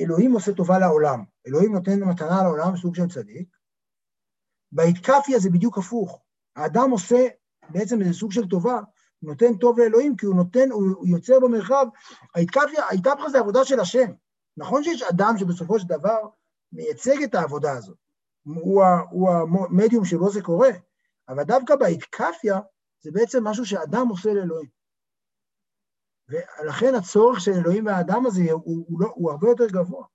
אלוהים עושה טובה לעולם. אלוהים נותן מתנה לעולם, סוג של צדיק. בהתקפיה זה בדיוק הפוך. האדם עושה בעצם איזה סוג של טובה, נותן טוב לאלוהים, כי הוא נותן, הוא יוצר במרחב. ההתקפיה, ההתהפכה זה עבודה של השם. נכון שיש אדם שבסופו של דבר מייצג את העבודה הזאת, הוא, הוא המדיום שבו זה קורה, אבל דווקא בהתקפיה זה בעצם משהו שאדם עושה לאלוהים. ולכן הצורך של אלוהים והאדם הזה הוא, הוא, לא, הוא הרבה יותר גבוה.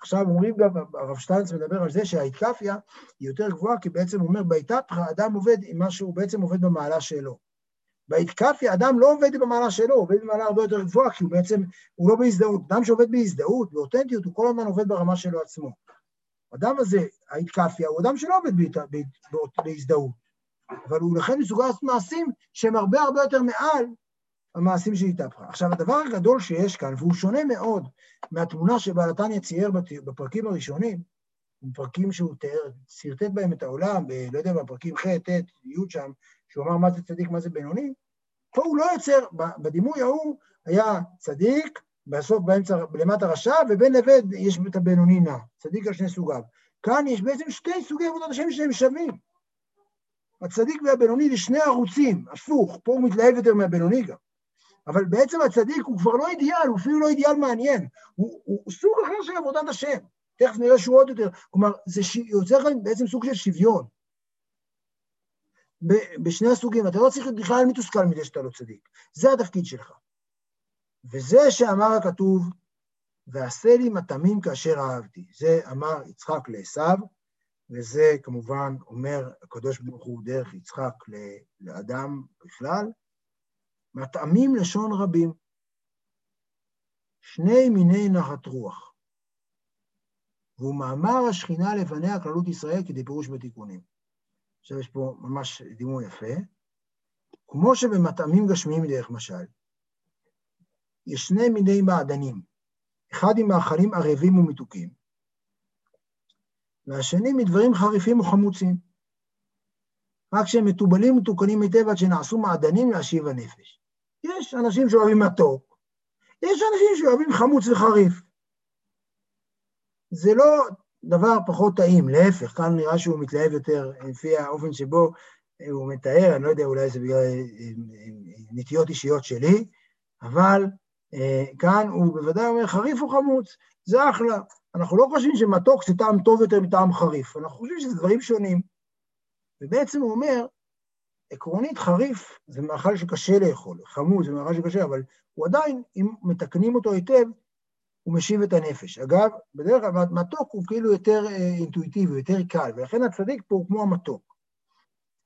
עכשיו אומרים גם, הרב שטיינץ מדבר על זה שההתקפיה היא יותר גבוהה, כי בעצם הוא אומר, בהתהפכה האדם עובד עם מה שהוא בעצם עובד במעלה שלו. בהתקפיה אדם לא עובד במעלה שלו, הוא עובד במעלה הרבה יותר גבוהה, כי הוא בעצם, הוא לא בהזדהות. אדם שעובד בהזדהות, באותנטיות, הוא כל הזמן עובד ברמה שלו עצמו. האדם הזה, ההתקפיה, הוא אדם שלא עובד בהזדהות, אבל הוא לכן מסוגל לעשות מעשים שהם הרבה הרבה יותר מעל המעשים של התהפכה. עכשיו, הדבר הגדול שיש כאן, והוא שונה מאוד מהתמונה שבעל התניא צייר בפרקים הראשונים, בפרקים שהוא תיאר, שרטט בהם את העולם, ב, לא יודע, בפרקים ח', ט', י' שם, שהוא אמר מה זה צדיק, מה זה בינוני, פה הוא לא יוצר, בדימוי ההוא היה צדיק, בסוף באמצע, למטה רשע, ובין לבין יש את הבינוני נע, צדיק על שני סוגיו. כאן יש בעצם שתי סוגי עבודת השם שהם שווים. הצדיק והבינוני זה שני ערוצים, הפוך, פה הוא מתלהב יותר מהבינוני גם. אבל בעצם הצדיק הוא כבר לא אידיאל, הוא אפילו לא אידיאל מעניין, הוא, הוא, סוג אחר של עבודת השם. תכף נראה שהוא עוד יותר, כלומר, זה ש... יוצר כאן בעצם סוג של שוויון. בשני הסוגים, אתה לא צריך להיות בכלל מתוסכל מזה שאתה לא צדיק. זה התפקיד שלך. וזה שאמר הכתוב, ועשה לי מטעמים כאשר אהבתי. זה אמר יצחק לעשו, וזה כמובן אומר הקדוש ברוך הוא דרך יצחק לאדם בכלל, מטעמים לשון רבים. שני מיני נחת רוח. והוא מאמר השכינה לבניה כללות ישראל כדי פירוש בתיקונים. עכשיו יש פה ממש דימוי יפה. כמו שבמטעמים גשמיים דרך משל, יש שני מיני מעדנים, אחד עם מאכלים ערבים ומתוקים, והשני מדברים חריפים וחמוצים. רק שהם מתובלים ומתוקנים היטב עד שנעשו מעדנים להשיב הנפש. יש אנשים שאוהבים מתוק, יש אנשים שאוהבים חמוץ וחריף. זה לא דבר פחות טעים, להפך, כאן נראה שהוא מתלהב יותר לפי האופן שבו הוא מתאר, אני לא יודע, אולי זה בגלל אה, אה, נטיות אישיות שלי, אבל אה, כאן הוא בוודאי אומר חריף או חמוץ, זה אחלה. אנחנו לא חושבים שמתוק זה טעם טוב יותר מטעם חריף, אנחנו חושבים שזה דברים שונים. ובעצם הוא אומר, עקרונית חריף זה מאכל שקשה לאכול, חמוץ זה מאכל שקשה, אבל הוא עדיין, אם מתקנים אותו היטב, הוא משיב את הנפש. אגב, בדרך כלל מתוק הוא כאילו יותר אה, אינטואיטיבי, יותר קל, ולכן הצדיק פה הוא כמו המתוק.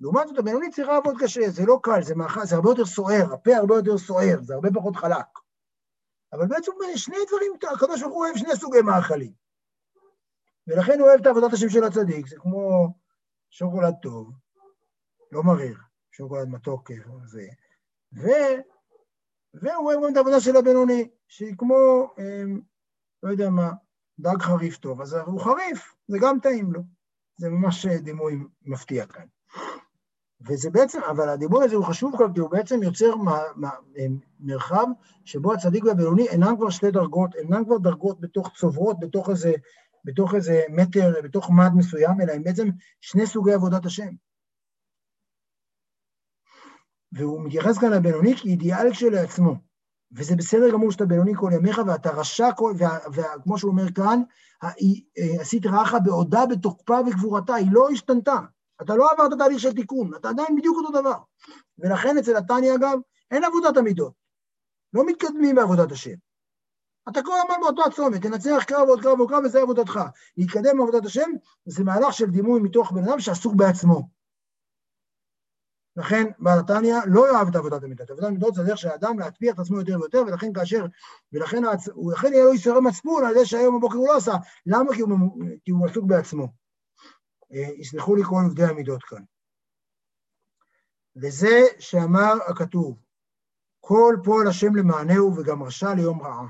לעומת זאת, הבינוני צריך לעבוד קשה, זה לא קל, זה מאכל, זה הרבה יותר סוער, הפה הרבה יותר סוער, זה הרבה פחות חלק. אבל בעצם שני דברים, הקדוש ברוך הוא אוהב שני סוגי מאכלים. ולכן הוא אוהב את עבודת השם של הצדיק, זה כמו שוקולד טוב, לא מריר, שוקולד מתוק זה, ו... והוא אוהב גם את העבודה של הבינוני, שהיא כמו, אמ, לא יודע מה, דג חריף טוב, אז הוא חריף, זה גם טעים לו. זה ממש דימוי מפתיע כאן. וזה בעצם, אבל הדימוי הזה הוא חשוב כאן, כי הוא בעצם יוצר מרחב שבו הצדיק והבינוני אינם כבר שתי דרגות, אינם כבר דרגות בתוך צוברות, בתוך איזה, בתוך איזה מטר, בתוך מד מסוים, אלא הם בעצם שני סוגי עבודת השם. והוא מתייחס כאן לבינוני כאידיאל כשלעצמו. וזה בסדר גמור שאתה בינוני כל ימיך ואתה רשע, וכמו שהוא אומר כאן, עשית רעך בעודה בתוקפה וגבורתה, היא לא השתנתה. אתה לא עברת תהליך של תיקון, אתה עדיין בדיוק אותו דבר. ולכן אצל התניא, אגב, אין עבודת המידות. לא מתקדמים בעבודת השם. אתה כל הזמן באותו הצומת, תנצח קרב ועוד קרב ועוד קרב, וזה עבודתך. להתקדם בעבודת השם זה מהלך של דימוי מתוך בן אדם שעסוק בעצמו. לכן בעל התניא לא יאהב את עבודת המידות. עבודת המידות זה הדרך של האדם להטביע את עצמו יותר ויותר, ולכן כאשר, ולכן הוא יהיה לו יסורי מצפון על זה שהיום בבוקר הוא לא עשה. למה? כי הוא, כי הוא עסוק בעצמו. יסלחו לי כל עובדי המידות כאן. וזה שאמר הכתוב, כל פועל השם למענהו וגם רשע ליום רעה.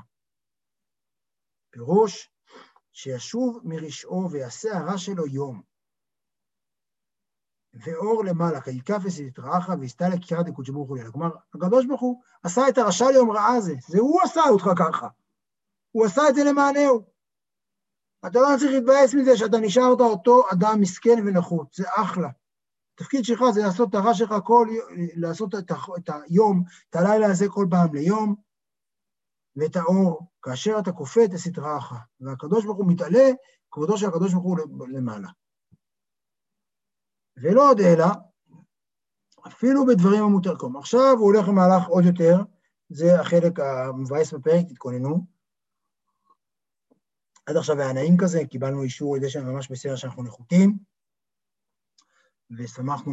פירוש, שישוב מרשעו ויעשה הרע שלו יום. ואור למעלה, כיקפס יתרעך ויסתלק קירת דקודש ברוך הוא כלומר, הקדוש ברוך הוא עשה את הרשע ליום רעה הזה, זה הוא עשה אותך ככה. הוא עשה את זה למענהו. אתה לא צריך להתבאס מזה שאתה נשארת אותו אדם מסכן ונחות, זה אחלה. התפקיד שלך זה לעשות את הרע שלך כל, לעשות את, ה, את היום, את הלילה הזה כל פעם ליום, ואת האור, כאשר אתה כופה את הסטראך, והקדוש ברוך הוא מתעלה, כבודו של הקדוש ברוך הוא למעלה. ולא עוד אלא, אפילו בדברים המותרים. עכשיו הוא הולך למהלך עוד יותר, זה החלק המבאס בפרק, תתכוננו. עד עכשיו היה נעים כזה, קיבלנו אישור על זה ממש בסדר שאנחנו נחותים, ושמחנו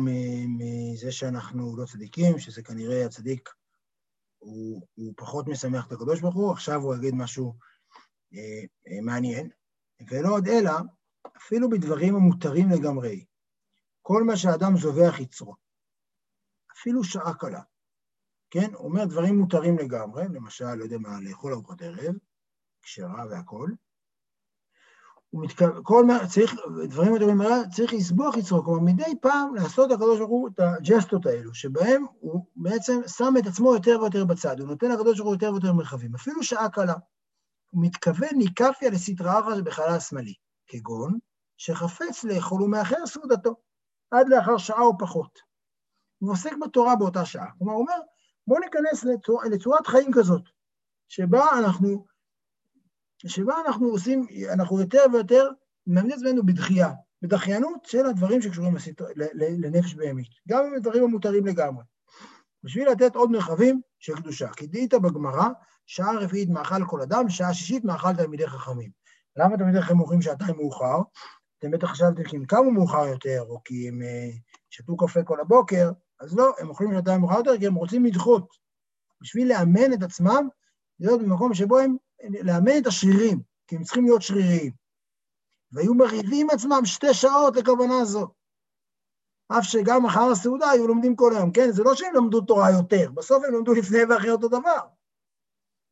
מזה שאנחנו לא צדיקים, שזה כנראה הצדיק הוא, הוא פחות משמח את הקדוש ברוך הוא, עכשיו הוא יגיד משהו אה, אה, מעניין. ולא עוד אלא, אפילו בדברים המותרים לגמרי, כל מה שאדם זובח יצרו, אפילו שעה קלה, כן? אומר דברים מותרים לגמרי, למשל, לא יודע מה, לאכול ארוחת ערב, כשרה והכול, כל מה, צריך, דברים הטובים האלה, צריך לסבוח יצרו, כלומר מדי פעם לעשות לקדוש ברוך הוא את הג'סטות האלו, שבהם הוא בעצם שם את עצמו יותר ויותר בצד, הוא נותן לקדוש ברוך הוא יותר ויותר מרחבים, אפילו שעה קלה. הוא מתכוון ניקפיה לסטרא אחרא שבחלל השמאלי, כגון שחפץ לאכול ומאחר סעודתו, עד לאחר שעה או פחות. הוא עוסק בתורה באותה שעה. כלומר, הוא אומר, בואו ניכנס לצור, לצורת חיים כזאת, שבה אנחנו שבה אנחנו עושים, אנחנו יותר ויותר מאמנים עצמנו בדחייה, בדחיינות של הדברים שקשורים לנפש בהמית, גם אם הדברים המותרים לגמרי. בשביל לתת עוד מרחבים של קדושה. כי דהית בגמרא, שעה רביעית מאכל כל אדם, שעה שישית מאכל תלמידי חכמים. למה תלמידי חכמים אוכלים שעתיים מאוחר? אתם בטח חשבתם כי הם קמו מאוחר יותר, או כי הם אה, שתו קפה כל הבוקר, אז לא, הם אוכלים שעתיים מאוחר יותר כי הם רוצים לדחות. בשביל לאמן את עצמם, להיות במקום שבו הם לאמן את השרירים, כי הם צריכים להיות שריריים. והיו מרעיבים עצמם שתי שעות לכוונה זו. אף שגם אחר הסעודה היו לומדים כל היום, כן? זה לא שהם למדו תורה יותר, בסוף הם למדו לפני ואחרי אותו דבר.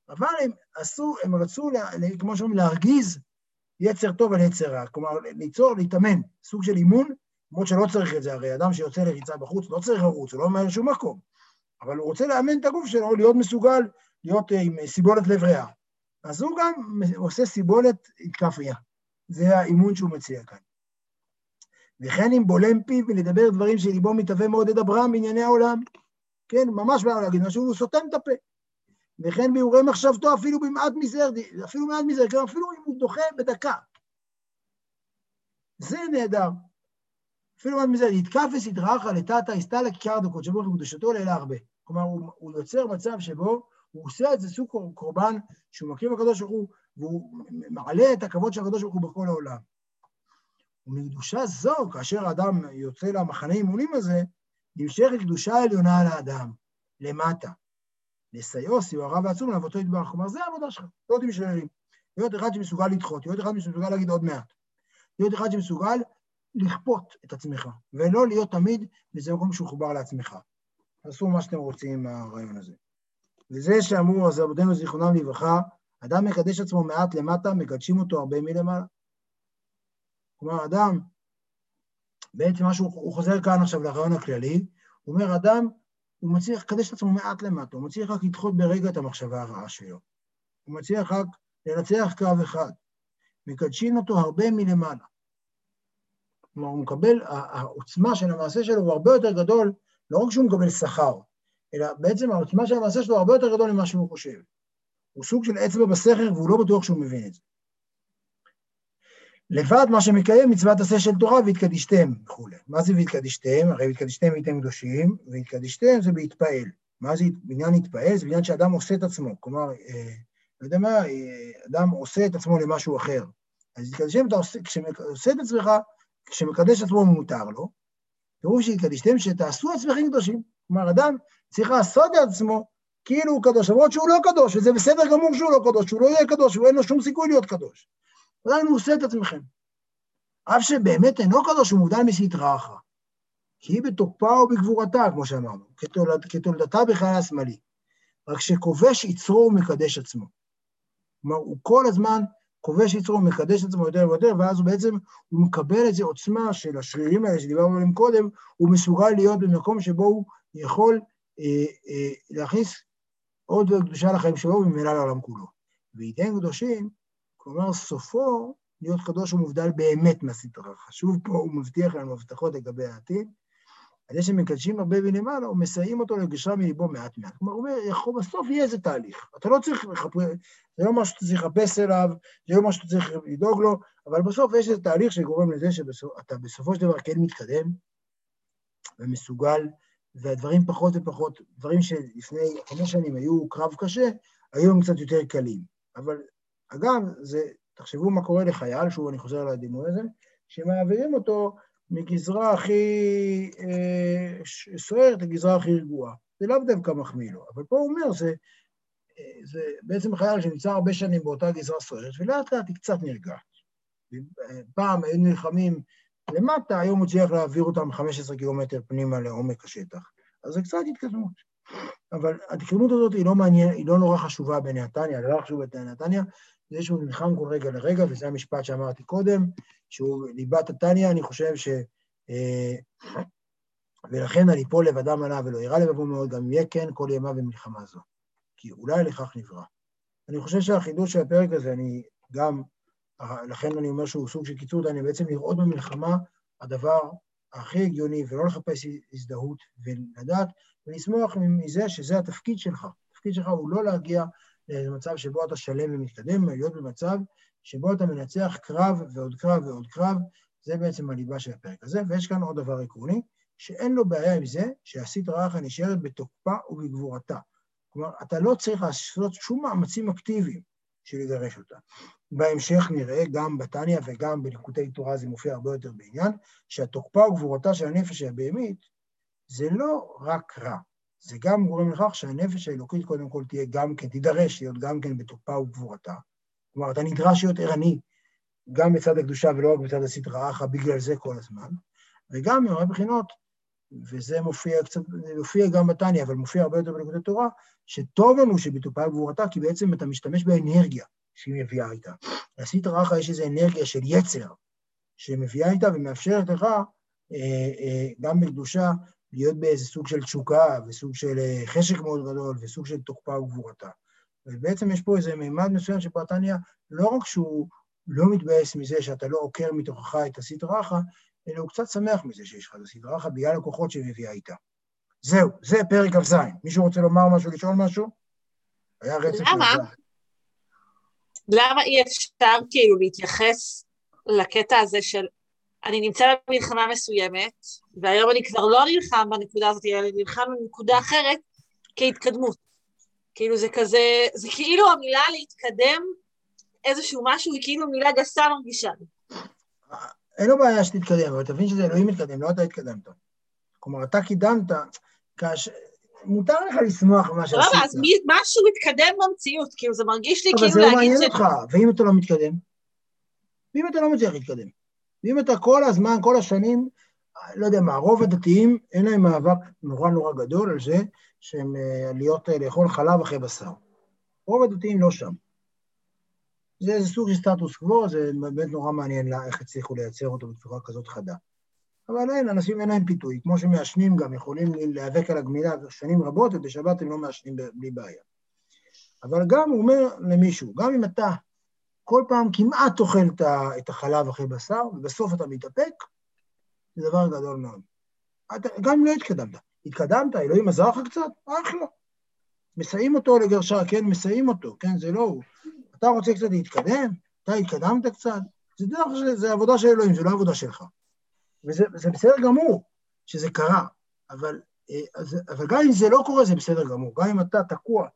אבל הם עשו, הם רצו, כמו שאומרים, להרגיז יצר טוב על יצר רע. כלומר, ליצור, להתאמן, סוג של אימון, למרות שלא צריך את זה, הרי אדם שיוצא לריצה בחוץ לא צריך לרוץ, הוא לא אומר שום מקום. אבל הוא רוצה לאמן את הגוף שלו, להיות מסוגל להיות עם סיבולת לב ריאה. אז הוא גם עושה סיבולת התקפיה. זה האימון שהוא מציע כאן. וכן אם בולם פיו ולדבר דברים שליבו מתהווה מאוד לדברם בענייני העולם. כן, ממש בעיה להגיד משהו, הוא סותם את הפה. וכן ביאורי מחשבתו אפילו במעט מזער, אפילו מעט מזער, כן, אפילו אם הוא דוחה בדקה. זה נהדר. אפילו מעט מזער, יתקף וסדרכה לטאטה הסתלק קרדו קודשו ברוך הוא קדושתו לעילה הרבה. כלומר, הוא, הוא יוצר מצב שבו הוא עושה את זה סוג קורבן שהוא מקריב לקדוש ברוך הוא, והוא מעלה את הכבוד של הקדוש ברוך הוא בכל העולם. ומקדושה זו, כאשר האדם יוצא למחנה אימונים הזה, נמשך קדושה עליונה על האדם, למטה. לסייעו, סיוערה ועצום, לעבודתו יתברך. כלומר, זה העבודה שלך, עם שרירים. להיות אחד שמסוגל לדחות, להיות אחד שמסוגל להגיד עוד מעט. להיות אחד שמסוגל לכפות את עצמך, ולא להיות תמיד באיזה מקום שהוא חובר לעצמך. תעשו מה שאתם רוצים עם הרעיון הזה. וזה שאמרו אז רבותינו זיכרונם לברכה, אדם מקדש עצמו מעט למטה, מקדשים אותו הרבה מלמעלה. כלומר, אדם, בעצם מה שהוא חוזר כאן עכשיו לרעיון הכללי, הוא אומר, אדם, הוא מצליח לקדש את עצמו מעט למטה, הוא מצליח רק לדחות ברגע את המחשבה הרעה שלו. הוא מצליח רק לנצח קו אחד. מקדשים אותו הרבה מלמעלה. כלומר, הוא מקבל, העוצמה של המעשה שלו הוא הרבה יותר גדול, לא רק שהוא מקבל שכר, אלא בעצם העוצמה של המעשה שלו הרבה יותר גדול ממה שהוא חושב. הוא סוג של אצבע בסכר והוא לא בטוח שהוא מבין את זה. לבד מה שמקיים מצוות עשה של תורה והתקדישתם וכולי. מה זה והתקדישתם? הרי והתקדישתם הייתם קדושים, והתקדישתם זה בהתפעל. מה זה בעניין להתפעל? זה בעניין שאדם עושה את עצמו. כלומר, אה, לא יודע מה, אה, אדם עושה את עצמו למשהו אחר. אז התקדישתם, אתה עושה, כשעושה את עצמך, כשמקדש עצמו מותר לו, פירוש שהתקדישתם שתעשו עצמכם קדושים. כלומר, אדם צריך לעשות את עצמו כאילו הוא קדוש, למרות שהוא לא קדוש, וזה בסדר גמור שהוא לא קדוש, שהוא לא יהיה קדוש, הוא אין לו שום סיכוי להיות קדוש. עדיין הוא עושה את עצמכם. אף שבאמת אינו קדוש, הוא מסטרא אחרא. כי היא בתוקפה ובגבורתה, כמו שאמרנו, כתולד, כתולדתה בכלל השמאלי. רק שכובש יצרו ומקדש עצמו. כלומר, הוא כל הזמן כובש יצרו ומקדש עצמו יותר ויותר, ואז הוא בעצם, הוא מקבל איזו עוצמה של השרירים האלה שדיברנו עליהם קודם, הוא מסוגל להיות במקום שבו הוא יכול להכניס עוד קדושה לחיים שלו וממילא לעולם כולו. וייתן קדושים, כלומר סופו להיות קדוש ומובדל באמת מהסדרה. חשוב פה, הוא מבטיח לנו הבטחות לגבי העתיד, על זה שמקדשים הרבה מלמעלה, ומסייעים אותו לגשרה מליבו מעט מעט. כלומר, הוא אומר, יכול, בסוף יהיה איזה תהליך. אתה לא צריך לחפש, זה לא משהו שאתה צריך לחפש אליו, זה לא משהו שאתה צריך לדאוג לו, אבל בסוף יש איזה תהליך שגורם לזה שאתה בסופו של דבר כן מתקדם ומסוגל, והדברים פחות ופחות, דברים שלפני חמש שנים היו קרב קשה, היום הם קצת יותר קלים. אבל אגב, זה, תחשבו מה קורה לחייל, שוב אני חוזר לדימוי הזה, שמעבירים אותו מגזרה הכי אה, סוערת לגזרה הכי רגועה. זה לאו דווקא מחמיא לו, אבל פה הוא אומר, זה, אה, זה בעצם חייל שנמצא הרבה שנים באותה גזרה סוערת, ולאט לאט היא קצת נרגעת. פעם היו נלחמים למטה, היום הוא צריך להעביר אותם 15 קילומטר פנימה לעומק השטח. אז זה קצת התקדמות. אבל ההתקדמות הזאת היא לא מעניינת, היא לא נורא חשובה בנתניה, הדבר החשוב בנתניה זה שהוא נלחם כל רגע לרגע, וזה המשפט שאמרתי קודם, שהוא ליבת התניא, אני חושב ש... אה, ולכן אני פה לבדם עליו ולא ירא לבבו מאוד, גם יהיה כן כל ימיו במלחמה זו. כי אולי לכך נברא. אני חושב שהחידוש של הפרק הזה, אני גם, לכן אני אומר שהוא סוג של קיצור, אני בעצם לראות במלחמה הדבר הכי הגיוני, ולא לחפש הזדהות, ולדעת ולשמוח מזה שזה התפקיד שלך. התפקיד שלך הוא לא להגיע למצב שבו אתה שלם ומתקדם, להיות במצב שבו אתה מנצח קרב ועוד קרב ועוד קרב, זה בעצם הליבה של הפרק הזה. ויש כאן עוד דבר עקרוני, שאין לו בעיה עם זה שעשית רעך נשארת בתוקפה ובגבורתה. כלומר, אתה לא צריך לעשות שום מאמצים אקטיביים של לגרש אותה. בהמשך נראה, גם בתניא וגם בליקוטי תורה זה מופיע הרבה יותר בעניין, שהתוקפה וגבורתה של הנפש הבהמית זה לא רק רע, זה גם גורם לכך שהנפש האלוקית קודם כל תהיה גם כן, תידרש להיות גם כן בתוקפה וגבורתה. כלומר, אתה נדרש להיות ערני גם בצד הקדושה ולא רק בצד הסדרה אחא, בגלל זה כל הזמן. וגם מהרבה בחינות, וזה מופיע קצת, מופיע גם בתניא, אבל מופיע הרבה יותר בנקודת תורה, שטוב לנו שבתוקפה וגבורתה, כי בעצם אתה משתמש באנרגיה שהיא מביאה איתה. לסדרה אחא יש איזו אנרגיה של יצר, שמביאה איתה ומאפשרת לך, אה, אה, גם בקדושה, להיות באיזה סוג של תשוקה וסוג של אה, חשק מאוד גדול וסוג של תוקפה וגבורתה. ובעצם יש פה איזה מימד מסוים שבו התניא, לא רק שהוא לא מתבאס מזה שאתה לא עוקר מתוכך את הסדרה אחא, אלא הוא קצת שמח מזה שיש לך את הסדרה אחא בגלל הכוחות שהיא מביאה איתה. זהו, זה פרק כ"ז. מישהו רוצה לומר משהו, לשאול משהו? היה רצף למה? למה אי אפשר כאילו להתייחס לקטע הזה של אני נמצא במלחמה מסוימת, והיום אני כבר לא נלחם בנקודה הזאת, אלא אני נלחם בנקודה אחרת כהתקדמות. כאילו זה כזה, זה כאילו המילה להתקדם, איזשהו משהו, היא כאילו מילה גסה מרגישה לי. אין לו בעיה שתתקדם, אבל תבין שזה אלוהים מתקדם, לא אתה התקדמת. כלומר, אתה קידמת, כאשר... מותר לך לשמוח במה שעשית. לא, אז משהו מתקדם במציאות, כאילו זה מרגיש לי כאילו להגיד ש... אבל זה לא מעניין אותך, ואם אתה לא מתקדם? ואם אתה לא מצליח להתקדם? ואם אתה כל הזמן, כל השנים, לא יודע מה, רוב הדתיים, אין להם מאבק נורא נורא גדול על זה שהם אה, להיות, אה, לאכול חלב אחרי בשר. רוב הדתיים לא שם. זה איזה סוג של סטטוס קוו, זה באמת נורא מעניין לה, איך הצליחו לייצר אותו בצורה כזאת חדה. אבל אין, אנשים אין להם פיתוי. כמו שמעשנים גם יכולים להיאבק על הגמילה שנים רבות, ובשבת הם לא מעשנים בלי בעיה. אבל גם הוא אומר למישהו, גם אם אתה כל פעם כמעט אוכל את החלב אחרי בשר, ובסוף אתה מתאפק, זה דבר גדול מאוד. אתה, גם אם לא התקדמת, התקדמת, אלוהים עזר לך קצת, אחלה. מסייעים אותו לגרשה, כן, מסייעים אותו, כן, זה לא הוא. אתה רוצה קצת להתקדם, אתה התקדמת קצת, זה דרך, זה עבודה של אלוהים, זה לא עבודה שלך. וזה בסדר גמור שזה קרה, אבל, אה, אבל גם אם זה לא קורה, זה בסדר גמור. גם אם אתה תקוע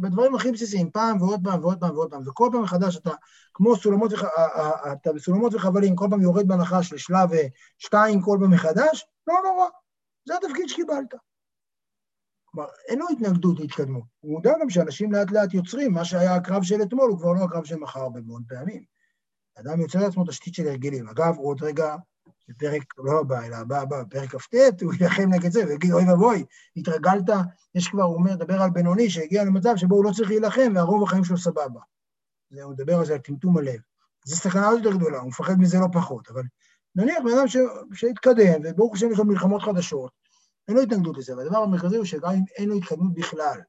בדברים הכי בסיסיים, פעם ועוד פעם ועוד פעם ועוד פעם, וכל פעם מחדש אתה, כמו סולמות, וח... אתה בסולמות וחבלים, כל פעם יורד בנחש לשלב שתיים כל פעם מחדש, לא נורא, זה התפקיד שקיבלת. כלומר, אין לו התנגדות להתקדמות. הוא מודע גם שאנשים לאט לאט יוצרים, מה שהיה הקרב של אתמול הוא כבר לא הקרב של מחר מאוד פעמים. אדם יוצר לעצמו תשתית של הרגלים. אגב, עוד רגע, בפרק, לא הבא, אלא הבא הבא, בפרק כ"ט, הוא יילחם נגד זה, ויגיד, אוי ואבוי, התרגלת, יש כבר, הוא אומר, דבר על בינוני, שהגיע למצב שבו הוא לא צריך להילחם, והרוב החיים שלו סבבה. זה, הוא מדבר על זה, על טמטום הלב. זו סכנה עוד יותר גדולה, הוא מפחד מזה לא פחות, אבל נניח בן אדם שהתקדם, וברוך השם יש לו מלחמות חדשות, אין לו התנגדות לזה, והדבר המרכזי הוא שגם אם אין לו התקדמות בכלל,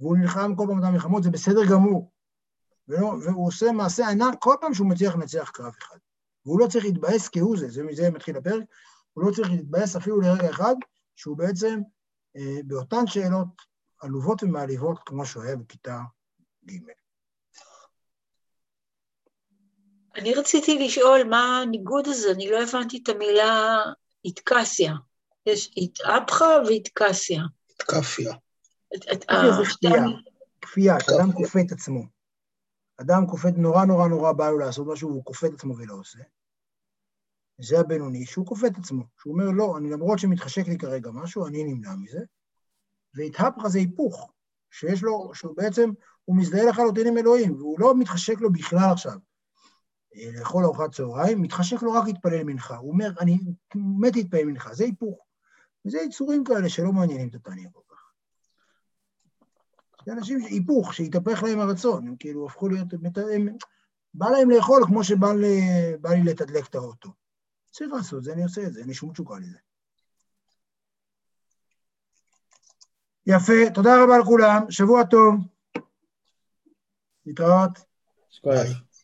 והוא נלחם כל פעם את המלחמות, זה בסדר גמור. ולא, והוא עושה מעשה ענק כל פעם שהוא מצליח לנצח קרב אחד. והוא לא צריך להתבאס כהוא זה, זה מזה מתחיל הפרק, הוא לא צריך להתבאס אפילו לרגע אחד, שהוא בעצם אה, באותן שאלות עלובות ומעליבות, כמו שהוא היה בכיתה ג'. אני רציתי לשאול מה הניגוד הזה, אני לא הבנתי את המילה איתקסיה. יש התאפחה ואיתקסיה. התקפיה. כפייה זה כפייה, כפייה, שאדם כופה את עצמו. אדם כופה, נורא נורא נורא בא לו לעשות משהו, והוא כופה את עצמו ולא עושה. זה הבינוני, שהוא כופה את עצמו, שהוא אומר, לא, אני למרות שמתחשק לי כרגע משהו, אני נמנע מזה. והתהפכה זה היפוך, שיש לו, שהוא בעצם, הוא מזדהה לחלוטין עם אלוהים, והוא לא מתחשק לו בכלל עכשיו. לאכול ארוחת צהריים, מתחשק לו רק להתפלל מנחה. הוא אומר, אני מת להתפלל מנחה, זה היפוך. וזה יצורים כאלה שלא מעניינים את התניא כל כך. זה אנשים, היפוך, שהתהפך להם הרצון, הם כאילו הפכו להיות, הם, בא להם לאכול כמו שבא לי לתדלק את האוטו. צריך לעשות זה, אני עושה את זה, אין לי שום תשוקה לזה. יפה, תודה רבה לכולם, שבוע טוב. להתראות. ביי.